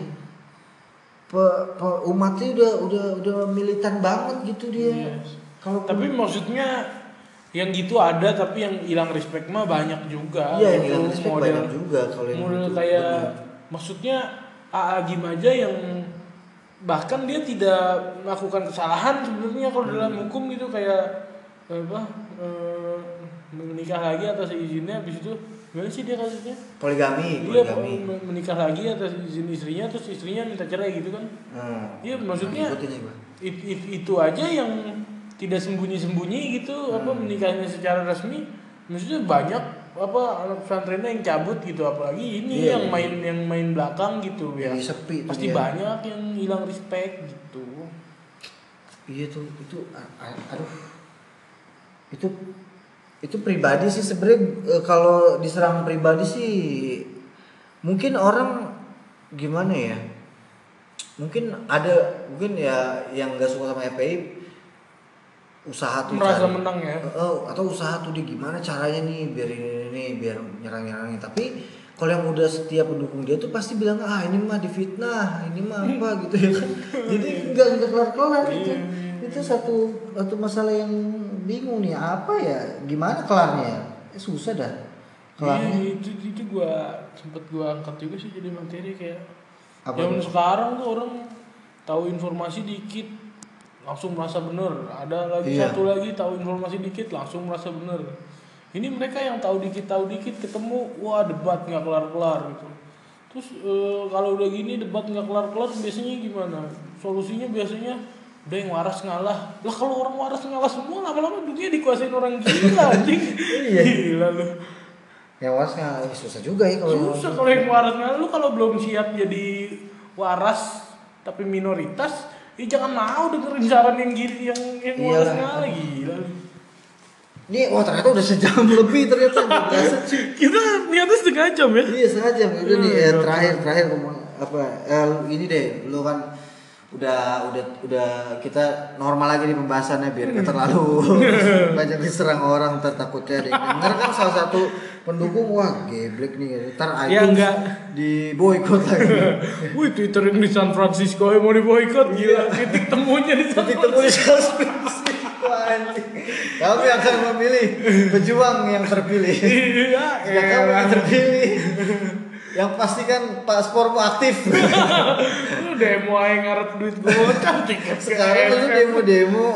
pe, pe- umatnya udah udah udah militan banget gitu dia Yes. kalau tapi maksudnya yang gitu ada tapi yang hilang respect mah banyak juga Iya yang hilang respect model banyak juga kalau yang model gitu. kayak Bener. maksudnya AA Gim aja yang bahkan dia tidak melakukan kesalahan sebenarnya kalau Hmm. dalam hukum gitu kayak apa eh, menikah lagi atas izinnya habis itu gimana sih dia kasusnya poligami dia poligami men- menikah lagi atas izin istrinya terus istrinya minta cerai gitu kan hmm. Iya, maksudnya Nah, it- it- itu aja yang tidak sembunyi-sembunyi gitu apa Hmm. menikahnya secara resmi maksudnya banyak apa anak pesantrennya yang cabut gitu apalagi ini Iya, yang iya. main yang main belakang gitu ya Jadi sepi pasti dia. banyak yang hilang respect gitu iya tuh itu aduh itu itu pribadi sih sebenarnya eh, kalau diserang pribadi sih mungkin orang gimana ya? Mungkin ada mungkin ya yang nggak suka sama FPI usaha tuh merasa cari- menang ya? Eh, atau usaha tuh dia gimana caranya nih biar ini, ini biar nyerang nyerangin tapi kalau yang udah setia pendukung dia tuh pasti bilang ah ini mah difitnah ini mah apa gitu ya kan. <laughs> Jadi nggak nggak kelar kelar itu Iya. Itu satu satu masalah yang bingung nih. Apa ya? Gimana kelarnya? Eh, susah dah kelarnya. Iya, itu itu gua sempet gua angkat juga sih jadi materi kayak Apa zaman tuh? sekarang tuh orang tahu informasi dikit langsung merasa bener. Ada lagi Iya. satu lagi tahu informasi dikit langsung merasa bener. Ini mereka yang tahu dikit tahu dikit ketemu wah debat nggak kelar kelar gitu. Terus eh, kalau udah gini debat nggak kelar kelar biasanya gimana? Solusinya biasanya udah yang waras ngalah. Lah kalau orang waras ngalah semua lama-lama dunia dikuasain orang gila anjing. Iya. gila lu. Yang waras nggak eh, susah juga ya kalau susah kalau yang waras ngalah. Lu kalau belum siap jadi waras tapi minoritas ya jangan mau dengerin saran yang gini yang yang waras Iyalah. ngalah gila ini wah ternyata udah sejam <laughs> lebih ternyata. Berasa kita niatnya setengah jam ya? Iya sengaja udah nih Hmm, eh, oke. terakhir terakhir ngomong apa eh, ini deh lu kan udah udah udah kita normal lagi nih pembahasannya biar kita terlalu <laughs> banyak diserang orang ntar takutnya ada yang denger. Kan salah satu pendukung wah geblek nih. Ntar Ya, iTunes enggak. di boykot lagi. <laughs> Wih Twitter yang di San Francisco yang mau di boykot gila. Titik temunya di San titik temu di San Francisco, anjing. kami akan memilih pejuang yang terpilih. <laughs> Iya, ya elah. terpilih yang pastikan paspormu aktif <laughs> Lu demo aja ngaret duit gocap tiket ke sekarang lu AFF. demo-demo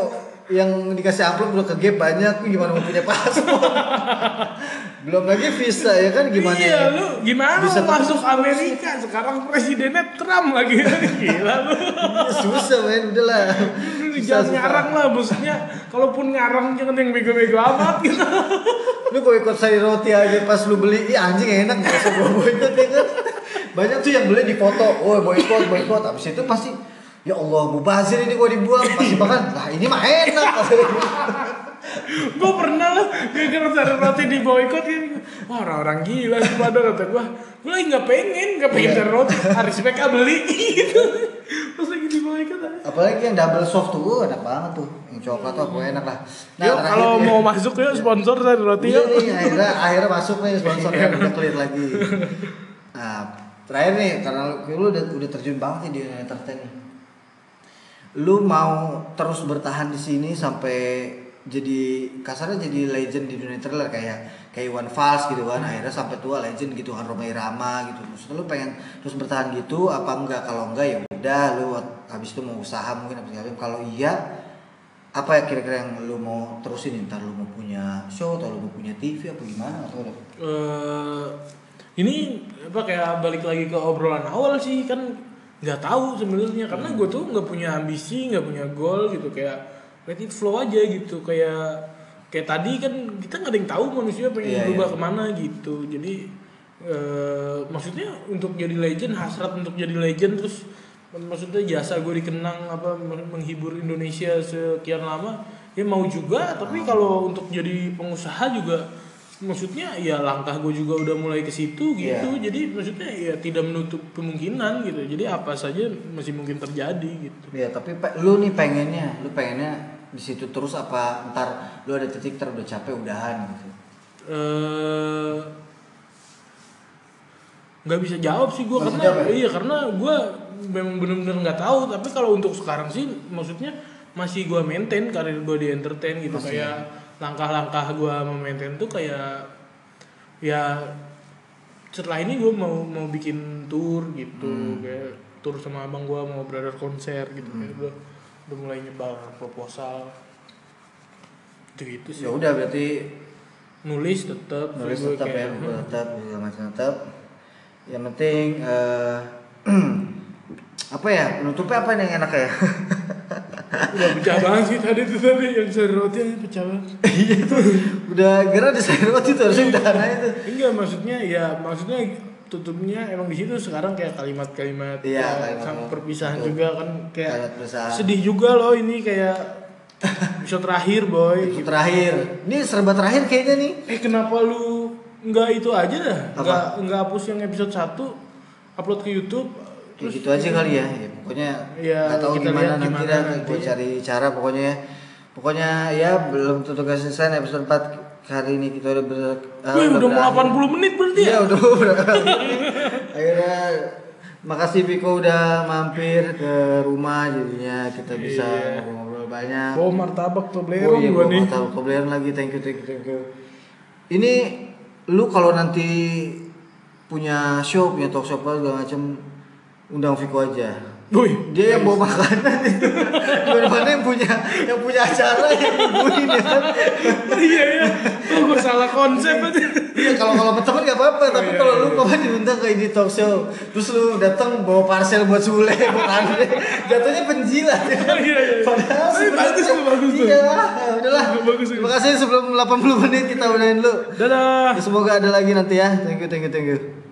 yang dikasih amplop udah ke gap banyak gimana mau punya paspor? <laughs> Belum lagi visa ya kan? Gimana Iya ya? lu gimana Bisa masuk Amerika? Sekarang presidennya Trump lagi. <laughs> Gila lu. Iya, susah men. Udahlah. Lu Susah, jangan ngarang lah maksudnya. Kalaupun ngarang jangan yang bego-bego amat gitu. <laughs> lu boykot sayur roti aja pas lu beli iya anjing enak gak usah gua boykot ya kan? Banyak tuh yang beli di foto. Oh boykot boykot abis itu pasti ya Allah mubazir ini gua dibuang pasti bahkan lah ini mah enak <laughs> gue pernah lah gara-gara sayur roti di boykot gitu. Wah orang-orang gila sih pada kata gue. Gue lagi nggak pengen, nggak pengen Iya. sayur roti. Harus mereka beli <laughs> gitu. Pas lagi di boykot. apalagi yang double soft tuh uh, enak banget tuh yang coklat tuh aku enak lah Yuk terakhir kalau nih. mau masuk yuk sponsor sayur roti Iya yuk. nih akhirnya akhirnya masuk nih sponsor <laughs> yang udah clear lagi. Nah terakhir nih karena lu, udah udah terjun banget nih di entertain nih. Lu mau terus bertahan di sini sampai jadi kasarnya jadi legend di dunia trailer kayak kayak Iwan Fals gitu kan akhirnya sampai tua legend gitu kan Roma Irama gitu. Terus lu pengen terus bertahan gitu apa enggak? Kalau enggak ya udah lu habis itu mau usaha mungkin apa segala kalau iya apa ya kira-kira yang lu mau terusin? Ntar lu mau punya show atau lu mau punya TV apa gimana? Atau eh ini apa kayak balik lagi ke obrolan awal sih. Kan nggak tahu sebenarnya karena gue tuh nggak punya ambisi nggak punya goal gitu kayak let it flow aja gitu kayak kayak tadi kan kita nggak ada yang tahu manusia pengen Iya, berubah iya. ke mana gitu jadi eh maksudnya untuk jadi legend hasrat untuk jadi legend terus maksudnya jasa gue dikenang apa menghibur Indonesia sekian lama ya mau juga tapi kalau untuk jadi pengusaha juga maksudnya ya langkah gue juga udah mulai ke situ gitu. Iya. jadi maksudnya ya tidak menutup kemungkinan gitu. Jadi apa saja masih mungkin terjadi gitu. Ya tapi pe- lu nih pengennya lu pengennya di situ terus apa ntar lu ada titik ter udah capek udahan gitu? Eh nggak bisa jawab sih gue karena jawab ya? iya karena gue memang bener-bener nggak tahu. Tapi kalau untuk sekarang sih maksudnya masih gue maintain karir gue di entertain gitu. Masih. Kayak langkah-langkah gue memaintain tuh kayak ya setelah ini gue mau mau bikin tour gitu Hmm. kayak tour sama abang gue mau brother konser gitu. Kayak gue udah mulai nyebar proposal. Gitu gitu sih. Ya udah berarti nulis tetap nulis tetap ya tetap segala macam tetap yang penting eh <clears throat> apa ya penutupnya apa nih yang enak ya <laughs> udah pecah banget sih tadi tuh tadi yang sayur roti aja pecah banget. Iya tuh udah gara di sayur roti tuh harusnya udah aja tuh. Enggak maksudnya ya maksudnya tutupnya emang di situ sekarang kayak kalimat-kalimat Iya, ya, kalimat- sama perpisahan betul. juga kan kayak sedih juga loh ini kayak <laughs> episode terakhir boy. Itu terakhir. Ini serba terakhir kayaknya nih. Eh kenapa lu nggak itu aja dah? Nggak nggak hapus yang episode 1 upload ke YouTube Kayak gitu aja kali ya, ya pokoknya Iya, nggak tahu gimana nanti gimana dah nanti. gue cari cara pokoknya ya. Pokoknya ya belum tentu selesai episode 4 hari ini. Kita udah ber ah, Wih, udah mau berakhir. 80 menit berarti Iya ya udah akhirnya makasih Piko udah mampir ke rumah jadinya kita bisa Iya. ngobrol-ngobrol banyak. Bawa martabak tuh oh iya gua gua nih. tahu kebelian lagi. Thank you thank you thank you. Ini lu kalau nanti punya show punya talk show apa segala macem undang Viko aja Wih, dia yang bawa makanan itu. Gimana mana yang punya yang punya acara yang nungguin ya kan iya iya. Oh, gue salah konsep aja. Iya kalau kalau temen gak apa-apa tapi iya, kalau iya, lu kemarin diundang ke ini talk show terus lu datang bawa parcel buat Sule buat Andre. Jatuhnya penjilat ya Oh, iya, iya. padahal bagus tuh, bagus tuh. iya lah udahlah. Bagus, terima kasih sebelum 80 menit kita udahin dulu dadah. Semoga ada lagi nanti ya. Thank you thank you thank you